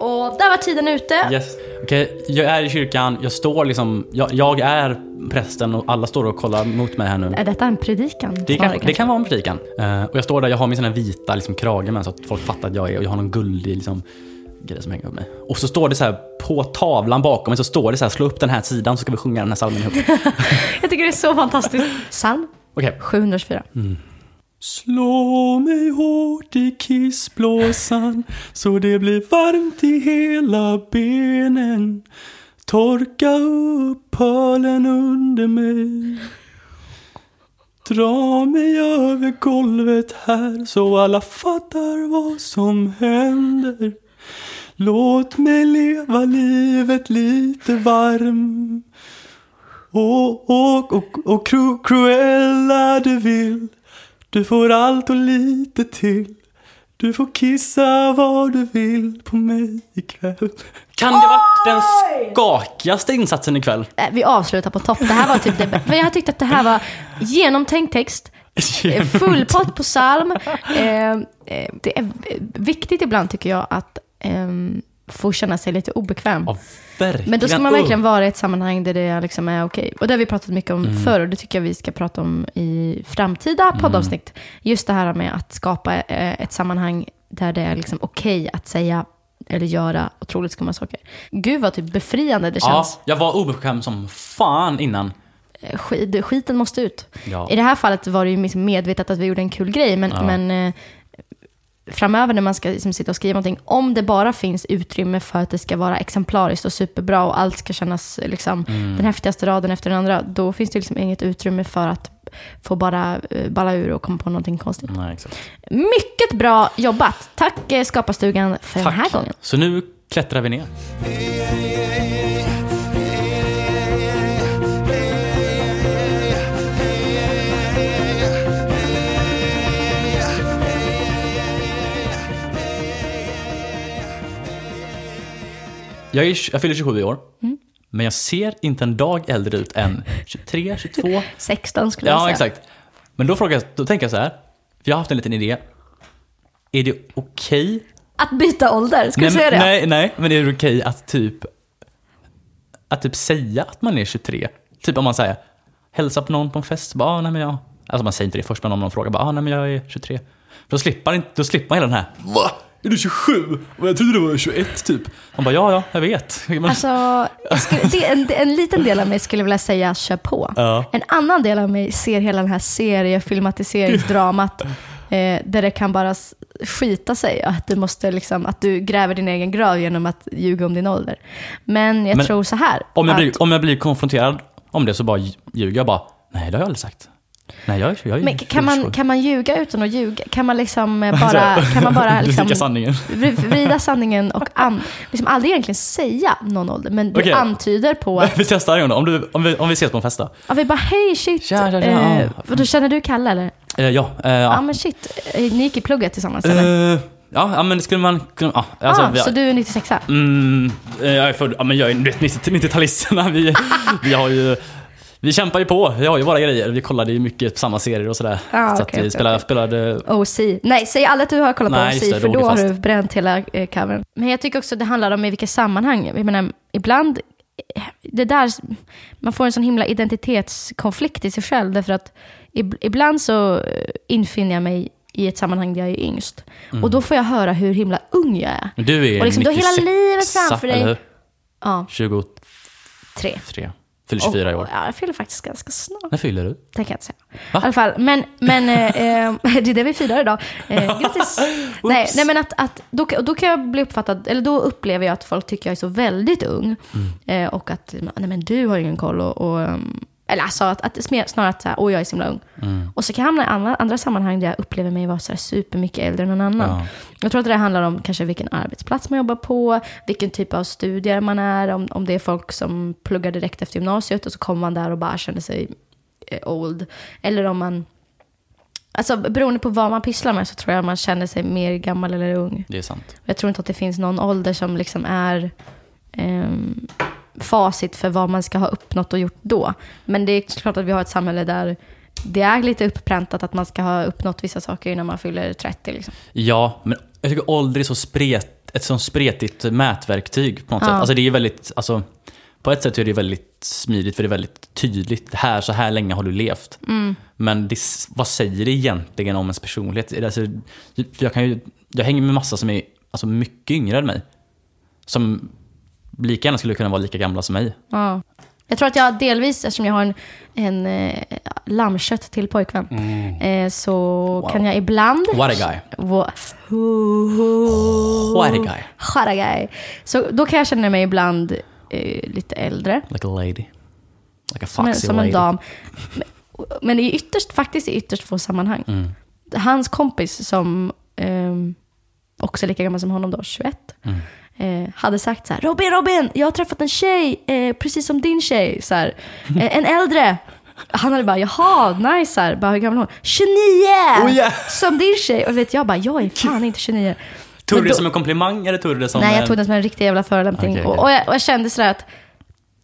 Och där var tiden ute. Yes. Okej, jag är i kyrkan, jag står liksom, jag, jag är prästen och alla står och kollar mot mig här nu. Är detta en predikan? Det kan, det kan vara en predikan. Eh, och jag står där, jag har min sån här vita liksom, krage med så att folk fattar att jag är och jag har någon guldig liksom, grej som hänger upp mig. Och så står det så här på tavlan bakom mig så står det så här, slå upp den här sidan så ska vi sjunga den här psalmen ihop. <laughs> Jag tycker det är så fantastiskt. Psalm Okej. 724. Slå mig hårt i kissblåsan så det blir varmt i hela benen. Torka upp pölen under mig. Dra mig över golvet här så alla fattar vad som händer. Låt mig leva livet lite varm. Och, och, och, och cru, Cruella du vill Du får allt och lite till Du får kissa vad du vill på mig ikväll Kan det ha varit den skakigaste insatsen ikväll? Eh, Vi avslutar på topp. Det här var typ det För jag tyckte att det här var genomtänkt text. <laughs> eh, Full pott på psalm. Eh, Det är viktigt ibland tycker jag att ehm, få känna sig lite obekväm. Ja. Men då ska man Oh. verkligen vara i ett sammanhang där det liksom är okej. Och det har vi pratat mycket om Mm. förr och det tycker jag vi ska prata om i framtida poddavsnitt. Just det här med att skapa eh, ett sammanhang där det är liksom okej att säga eller göra otroligt skumma saker. Gud vad typ befriande det Ja, känns. jag var obekväm som fan innan. Eh, Skit, skiten måste ut. Ja. I det här fallet var det ju liksom medvetet att vi gjorde en kul grej, men, Ja. men eh, framöver när man ska liksom sitta och skriva någonting, om det bara finns utrymme för att det ska vara exemplariskt och superbra och allt ska kännas liksom, Mm. den häftigaste raden efter den andra, då finns det liksom inget utrymme för att få bara eh, balla ur och komma på någonting konstigt. Nej, exakt. Mycket bra jobbat! Tack eh, Skaparstugan för den här gången. Så nu klättrar vi ner. Jag, är, jag fyller 27 i år. Men jag ser inte en dag äldre ut än 23, 22. 16 skulle jag Ja, säga. exakt. Men då, frågar jag, då tänker jag så här. För jag har haft en liten idé. Är det okej? Att byta ålder, ska Nej, du säga det? nej, nej, men är det okej att typ att typ säga att man är 23? Typ om man säger hälsa på någon på en fest, bara ah, nej men jag... Alltså man säger inte det först, men om någon frågar bara ah, nej men jag är 23. Då slipper då slipper man hela den här Va? Är du 27? Och jag trodde du var 21 typ. Man bara ja, ja, jag vet. Men, Alltså, skulle, det, en, en liten del av mig skulle vilja säga kör på. Ja. En annan del av mig ser hela den här seriefilmatiseringsdramat eh, där det kan bara skita sig. Att du, måste liksom, att du gräver din egen grav genom att ljuga om din ålder. Men jag Men tror så här. om, jag att, blir, om jag blir konfronterad om det så bara ljuger jag bara. Nej, det har jag aldrig sagt. Nej, jag jag men kan, man, 27. kan man ljuga utan att ljuga? Kan man, liksom eh, bara, kan man bara <laughs> liksom, sanningen. <laughs> vri- vrida sanningen och an, liksom aldrig egentligen säga någon ålder, men du Okej. antyder på <laughs> att Vi testar en gång. Om, du, om, vi, om vi ses på en fest då. Ja, vi bara hej shit. Tja, tja, tja, Eh, då känner du Kalle eller? Eh, ja, eh, Ja, ja. men shit. Eh, Ni gick i plugget tillsammans eller? Eh, ja, men skulle man kunna... Ja, alltså, ah, vi, så du är 96 mm, jag är född... Ja, men jag är du vet, 90 90-talisterna. Vi, vi har ju... Vi kämpar ju på. Vi har ju våra grejer. Vi kollade ju mycket på samma serier och sådär. Ja, så att vi spelade, okej. spelade... OC. Nej, säg aldrig att du har kollat på Nej, OC, just det, för då har fast. du bränt hela eh, covern. Men jag tycker också det handlar om i vilka sammanhang. Jag menar, ibland, det där, man får en sån himla identitetskonflikt i sig själv. Därför att ib- ibland så eh, infinner jag mig i ett sammanhang där jag är yngst. Och då får jag höra hur himla ung jag är. Du är Och liksom, du har hela 96, livet framför dig. Eller hur? Ja, 23. Fyller 24 i år. Ja, jag fyller faktiskt ganska snart. När fyller du? Det kan jag inte säga. Va? I alla fall, men, men eh, <laughs> eh, det är det vi firar idag. Eh, grattis! <laughs> nej, nej, men att, att då, då kan jag bli uppfattad, eller då upplever jag att folk tycker jag är så väldigt ung. Mm. Eh, och att, nej men du har ju ingen koll. Och, och, um, eller alltså att, att snarare att åh jag är så himla ung. Mm. Och så kan jag hamna i andra, andra sammanhang där jag upplever mig vara så här supermycket äldre än någon annan. Ja. Jag tror att det handlar om kanske vilken arbetsplats man jobbar på, vilken typ av studier man är, om, om det är folk som pluggar direkt efter gymnasiet och så kommer man där och bara känner sig eh, old. Eller om man... Alltså beroende på vad man pysslar med så tror jag man känner sig mer gammal eller ung. Det är sant. Jag tror inte att det finns någon ålder som liksom är ehm, facit för vad man ska ha uppnått och gjort då. Men det är klart att vi har ett samhälle där det är lite uppräntat att man ska ha uppnått vissa saker innan man fyller 30. Liksom. Ja, men jag tycker ålder är så spret, ett sånt spretigt mätverktyg på något Ja. sätt. Alltså det är väldigt, alltså, på ett sätt är det väldigt smidigt för det är väldigt tydligt. Här, så här länge har du levt. Mm. Men det, vad säger det egentligen om ens personlighet? Alltså, jag, kan ju, jag hänger med massa som är alltså, mycket yngre än mig. Som lika gärna skulle kunna vara lika gamla som mig. Ja. Jag tror att jag delvis, eftersom jag har en, en eh, lammkött till pojkvän, eh, så kan jag ibland... What a guy. What a guy. What a guy. Så då kan jag känna mig ibland eh, lite äldre, Like a lady. Like a som en, foxy som lady. en dam. Men- Men i ytterst, faktiskt i ytterst få sammanhang. Mm. Hans kompis som ehm, också är lika gammal som honom då, 21, Mm. Eh, hade sagt så här, Robin, Robin, jag har träffat en tjej, eh, precis som din tjej, så här, eh, <laughs> en äldre. Han hade bara, jaha, nice, så här, bara, hur gammal är hon? 29! Oh, yeah. Som din tjej. Och vet jag bara, jag är fan inte 29. <laughs> Tog du det som en komplimang eller tog du det som Nej, jag tog det som en riktig jävla förolämpning. Okej, Och, okej. och, jag, och jag kände sådär att,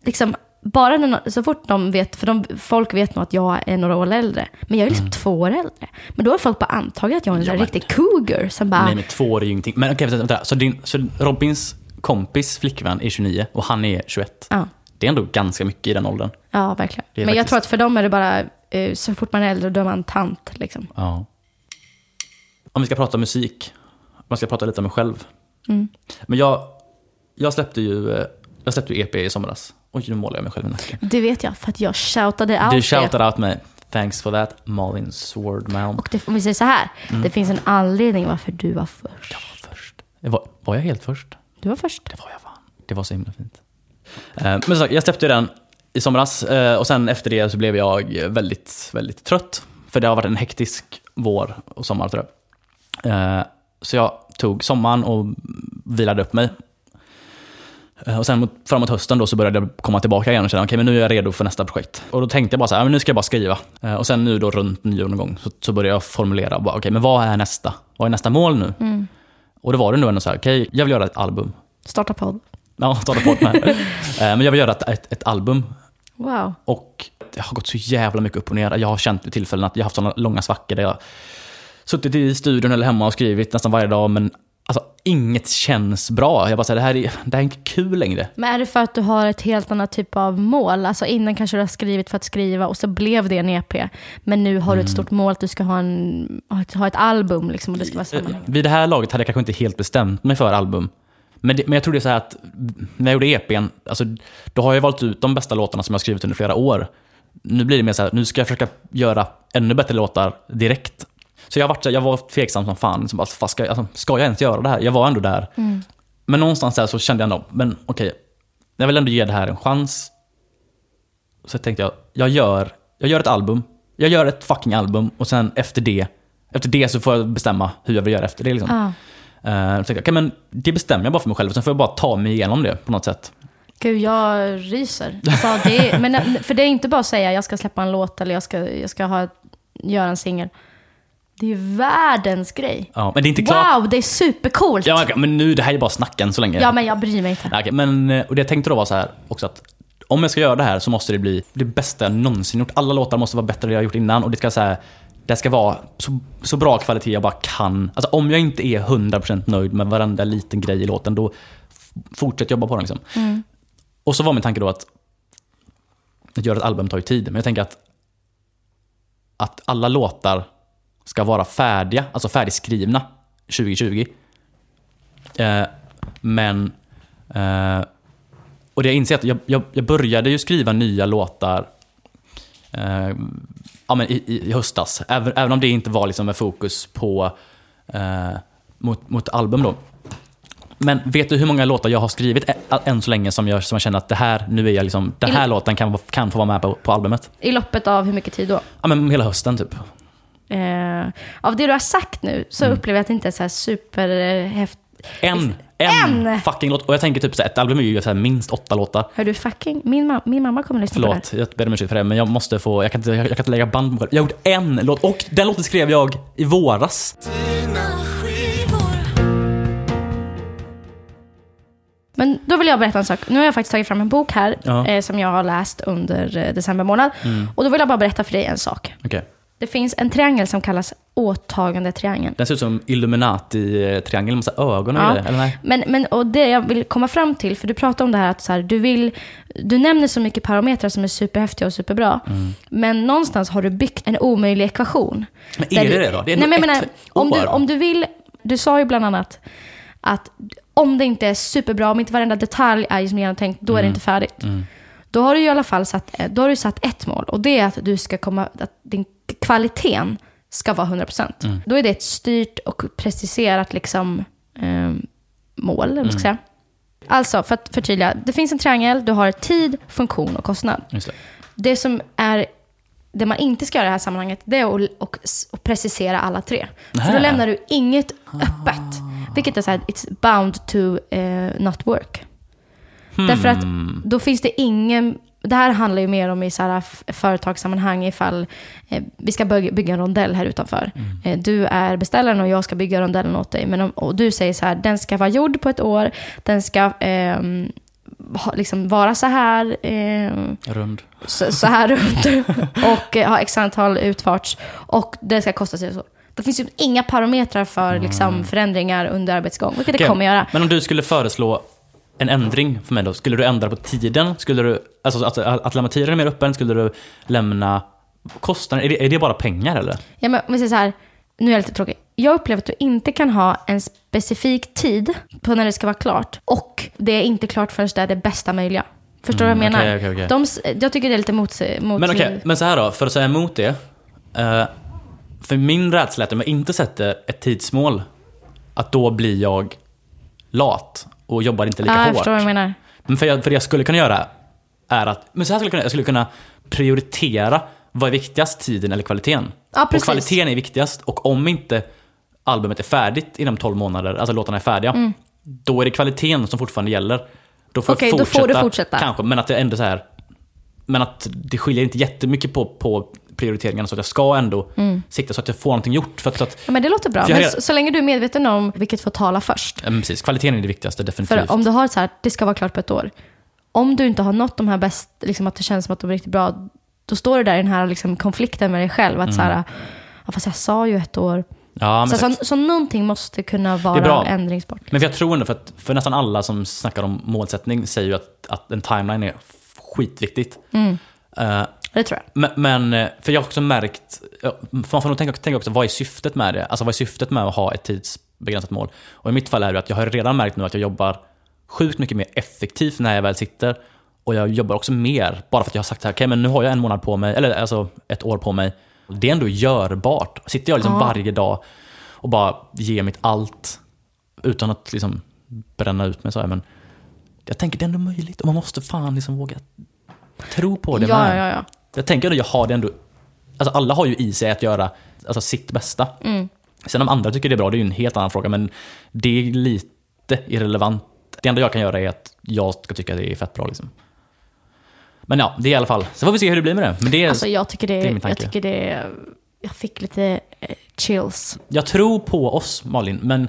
liksom, bara när, så fort de vet, för de, folk vet nog att jag är några år äldre, men jag är liksom två år äldre. Men då har folk bara antagit att jag är en Mm. Ja, riktig cougar som bara, Nej men två år är ju ingenting. Men okej, vänta, vänta. Så, din, så Robins kompis flickvän är 29 och han är 21. ja, Det är ändå ganska mycket i den åldern. ja verkligen. Men jag faktiskt- tror att för dem är det bara, eh, så fort man är äldre då är man tant liksom. Ja. Om vi ska prata musik. Om jag ska prata lite om mig själv. Mm. Men jag, jag släppte ju eh, jag släppte ju EP i somras. Oj, nu målar jag mig själv i nacken. Det vet jag, för att jag shoutade out Du shoutade out mig. Thanks for that, Malin Swordmalm. Och det, om vi säger så här, Mm. det finns en anledning varför du var först. Jag var först. Var, var jag helt först? Du var först. Det var jag fan. Det var så himla fint. Eh, Men som sagt, jag släppte den i somras eh, och sen efter det så blev jag väldigt, väldigt trött. För det har varit en hektisk vår och sommar tror jag. Eh, Så jag tog sommaren och vilade upp mig. Eh, Och sen mot, framåt hösten då så började jag komma tillbaka igen och känna okej men nu är jag redo för nästa projekt. Och då tänkte jag bara så här, "Ja, men nu ska jag bara skriva. Eh, Och sen nu då runt nyår någon gång så, så började jag formulera, okej men vad är nästa? Vad är nästa mål nu? Och då var det nog ändå så här, okej jag vill göra ett album. Starta podd. Ja, ta det på med. <laughs> Eh, Men jag vill göra ett, ett, ett album. Wow. Och det har gått så jävla mycket upp och ner. Jag har känt vid tillfällen att jag har haft sådana långa svackor där jag suttit i studion eller hemma och skrivit nästan varje dag. Men alltså, inget känns bra. Jag bara säger det här är, det här är inte kul längre. Men är det för att du har ett helt annat typ av mål? Alltså innan kanske du har skrivit för att skriva och så blev det en EP. Men nu har du ett stort mål att du ska ha, en, ha ett album liksom, och det ska vara sammanhängande. Vid det här laget hade jag kanske inte helt bestämt mig för album. Men, det, men jag tror det är så här att när jag gjorde EPn, alltså, då har jag valt ut de bästa låtarna som jag har skrivit under flera år. Nu blir det mer så här, nu ska jag försöka göra ännu bättre låtar direkt. Så jag, varit, så jag var tveksam som fan. Liksom bara, fast ska, alltså, ska jag ens göra det här? Jag var ändå där. Men någonstans där så kände jag ändå, men okej, jag vill ändå ge det här en chans. Så tänkte jag, jag gör, jag gör ett album. Jag gör ett fucking album och sen efter det, efter det så får jag bestämma hur jag vill göra efter det. Liksom. Eh, så tänkte jag, okej, men det bestämmer jag bara för mig själv sen får jag bara ta mig igenom det på något sätt. Gud, jag ryser. Alltså, det är, men, för det är inte bara att säga jag ska släppa en låt eller jag ska, jag ska ha, göra en singel. Det är ju världens grej. Ja, men det är inte klart. Wow, det är supercoolt! Ja, okej, men nu, det här är bara snacken så länge. Ja, men jag bryr mig inte. Okej, men, eh, och det jag tänkte då var så här också att om jag ska göra det här så måste det bli det bästa jag någonsin gjort. Alla låtar måste vara bättre än det jag gjort innan och det ska, så här, det ska vara så, så bra kvalitet jag bara kan. Alltså om jag inte är 100% nöjd med varenda liten grej i låten då f- fortsätt jobba på den. Liksom. Och så var min tanke då att att göra ett album tar ju tid. Men jag tänker att, att alla låtar ska vara färdiga, alltså färdigskrivna 2020. Eh, men... Eh, och det jag inser att jag, jag, jag började ju skriva nya låtar eh, ja, men i, i, i höstas. Även, även om det inte var liksom med fokus på eh, mot, mot album då. Men vet du hur många låtar jag har skrivit än så länge som jag, som jag känner att det här, nu är jag liksom, den här I- låten kan, kan få vara med på, på albumet? I loppet av hur mycket tid då? Ja men hela hösten typ. Eh, av det du har sagt nu så Mm. upplever jag att det inte är så här superhäftigt. En, en, En! fucking låt. Och jag tänker typ så här, ett album är ju så här minst åtta låtar. Hör du fucking? Min, ma- min mamma kommer att lyssna på det Förlåt, jag ber om ursäkt för det, men jag måste få, jag kan inte, jag, jag kan inte lägga band på mig själv. Jag har gjort en låt, och den låten skrev jag i våras. Men då vill jag berätta en sak. Nu har jag faktiskt tagit fram en bok här Ja. Mm. eh, som jag har läst under eh, december månad. Och då vill jag bara berätta för dig en sak. Okej. Det finns en triangel som kallas åtagandetriangeln. Den ser ut som Illuminati-triangeln med så här ögon och Ja. grejer, eller nej? Men, men och det jag vill komma fram till, för du pratar om det här att så här, du vill, du nämner så mycket parametrar som är superhäftiga och superbra. Mm. Men någonstans har du byggt en omöjlig ekvation. Men är det du- det då? Det är Nej, men jag menar, om du, om du vill, du sa ju bland annat att om det inte är superbra, om inte varenda detalj är som genomtänkt, då är det Mm. inte färdigt. Då har du i alla fall satt, då har du satt ett mål och det är att du ska komma, att din kvaliteten ska vara 100%. Mm. Då är det ett styrt och preciserat liksom, eh, mål, man ska Mm. säga. Alltså, för att förtydliga, det finns en triangel, du har tid, funktion och kostnad. Det. Det som är det man inte ska göra i det här sammanhanget, det är att, och, och precisera alla tre. För då lämnar du inget öppet. Vilket är så här, it's bound to eh, not work. Därför att då finns det ingen... Det här handlar ju mer om i så här företagssammanhang ifall eh, vi ska bygga, en rondell här utanför. Eh, du är beställaren och jag ska bygga rondellen åt dig. Men om, och du säger så här, den ska vara gjord på ett år, den ska ehm, ha, liksom vara så här. ehm, Rund. så, så här runt <laughs> och eh, ha x antal utfarts och det ska kosta sig så. Det finns ju inga parametrar för liksom, förändringar under arbetsgång, vilket det Okej, kommer göra. Men om du skulle föreslå en ändring för mig då, skulle du ändra på tiden? Skulle du, alltså att, att, lämna tiden mer öppen? Skulle du lämna kostnaden? Är det, är det bara pengar eller? Ja, men, om vi säger så här, nu är jag lite tråkig. Jag upplever att du inte kan ha en specifik tid på när det ska vara klart och det är inte klart förrän det är det bästa möjliga. Förstår du vad jag Mm, menar? okej, okej, okej. De, jag tycker det är lite mot... mot Men okej, men så här då, för att säga emot det. eh, för min rädsla är att om jag inte sätter ett tidsmål, att då blir jag lat och jobbar inte lika jag hårt. förstår vad du menar. Men för, jag, för det jag skulle kunna göra är att, men så här skulle jag kunna, jag skulle kunna prioritera vad är viktigast, tiden eller kvaliteten? Ja, och kvaliteten är viktigast och om inte albumet är färdigt inom 12 månader, alltså låtarna är färdiga, då är det kvaliteten som fortfarande gäller. Då får Mm. Okej, jag då fortsätta, får du fortsätta. Kanske, men att det ändå så här men att det skiljer inte jättemycket på, på prioriteringarna så att jag ska ändå sikta så att jag får någonting gjort. För att, så att Ja, men det låter bra. Men så, så länge du är medveten om vilket får tala först. ja, precis, kvaliteten är det viktigaste, definitivt. För om du har så här, det ska vara klart på ett år. Om du inte har nått de här bäst, liksom att det känns som att de är riktigt bra, då står du där i den här liksom konflikten med dig själv. Att så här, ja, fast jag sa ju ett år. ja, Så, så, så någonting måste kunna vara ändringsbart. Men för jag tror ändå, för, att, för nästan alla som snackar om målsättning säger ju att, att en timeline är skitviktigt. Eh, Det tror jag. men, men, eh, för jag har också märkt, man får nog tänka, tänka också, vad är syftet med det? Alltså vad är syftet med att ha ett tidsbegränsat mål? Och i mitt fall är det att jag har redan märkt nu att jag jobbar sjukt mycket mer effektivt när jag väl sitter. Och jag jobbar också mer, bara för att jag har sagt här, okej men nu har jag en månad på mig, eller alltså ett år på mig. Det är ändå görbart. Sitter jag liksom Ja. varje dag och bara ger mitt allt utan att liksom bränna ut mig så här, men jag tänker det är ändå möjligt och man måste fan liksom våga tro på det Ja, med. ja, ja. Jag tänker att jag har det ändå, alltså alla har ju i sig att göra alltså sitt bästa. Mm. Sen om andra tycker det är bra, det är ju en helt annan fråga, men det är lite irrelevant. Det enda jag kan göra är att jag ska tycka att det är fett bra liksom. Men ja, det är i alla fall. Så får vi se hur det blir med det. Men det är, Alltså jag tycker det, det är min jag tanke. tycker det, jag fick lite eh, chills. Jag tror på oss Malin, men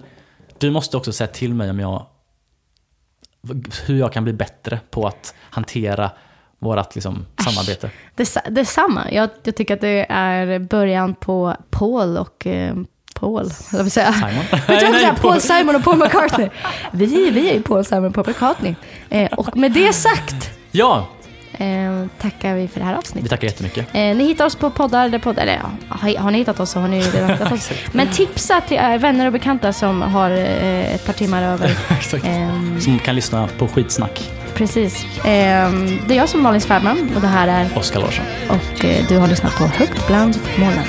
du måste också säga till mig om jag hur jag kan bli bättre på att hantera vårt liksom, samarbete. Dess, detsamma. Jag, jag tycker att det är början på Paul och eh, Paul, jag vill säga. Simon? Vad <laughs> jag vill säga? Paul Simon och Paul McCartney. Vi, vi är ju Paul Simon och Paul McCartney. Eh, och med det sagt Ja, eh, tackar vi för det här vi avsnittet. tackar jättemycket. Eh, ni hittar oss på poddar, där poddar eller ja, har, har ni hittat oss så har ni redan hittat oss. <laughs> Men tipsa till er vänner och bekanta som har eh, ett par timmar över. <laughs> Exakt. Ehm, Som kan lyssna på skitsnack. precis. Ehm, det är jag som är Malin Svärman och det här är Oskar Larsson. och eh, du har lyssnat på Högt bland molnen.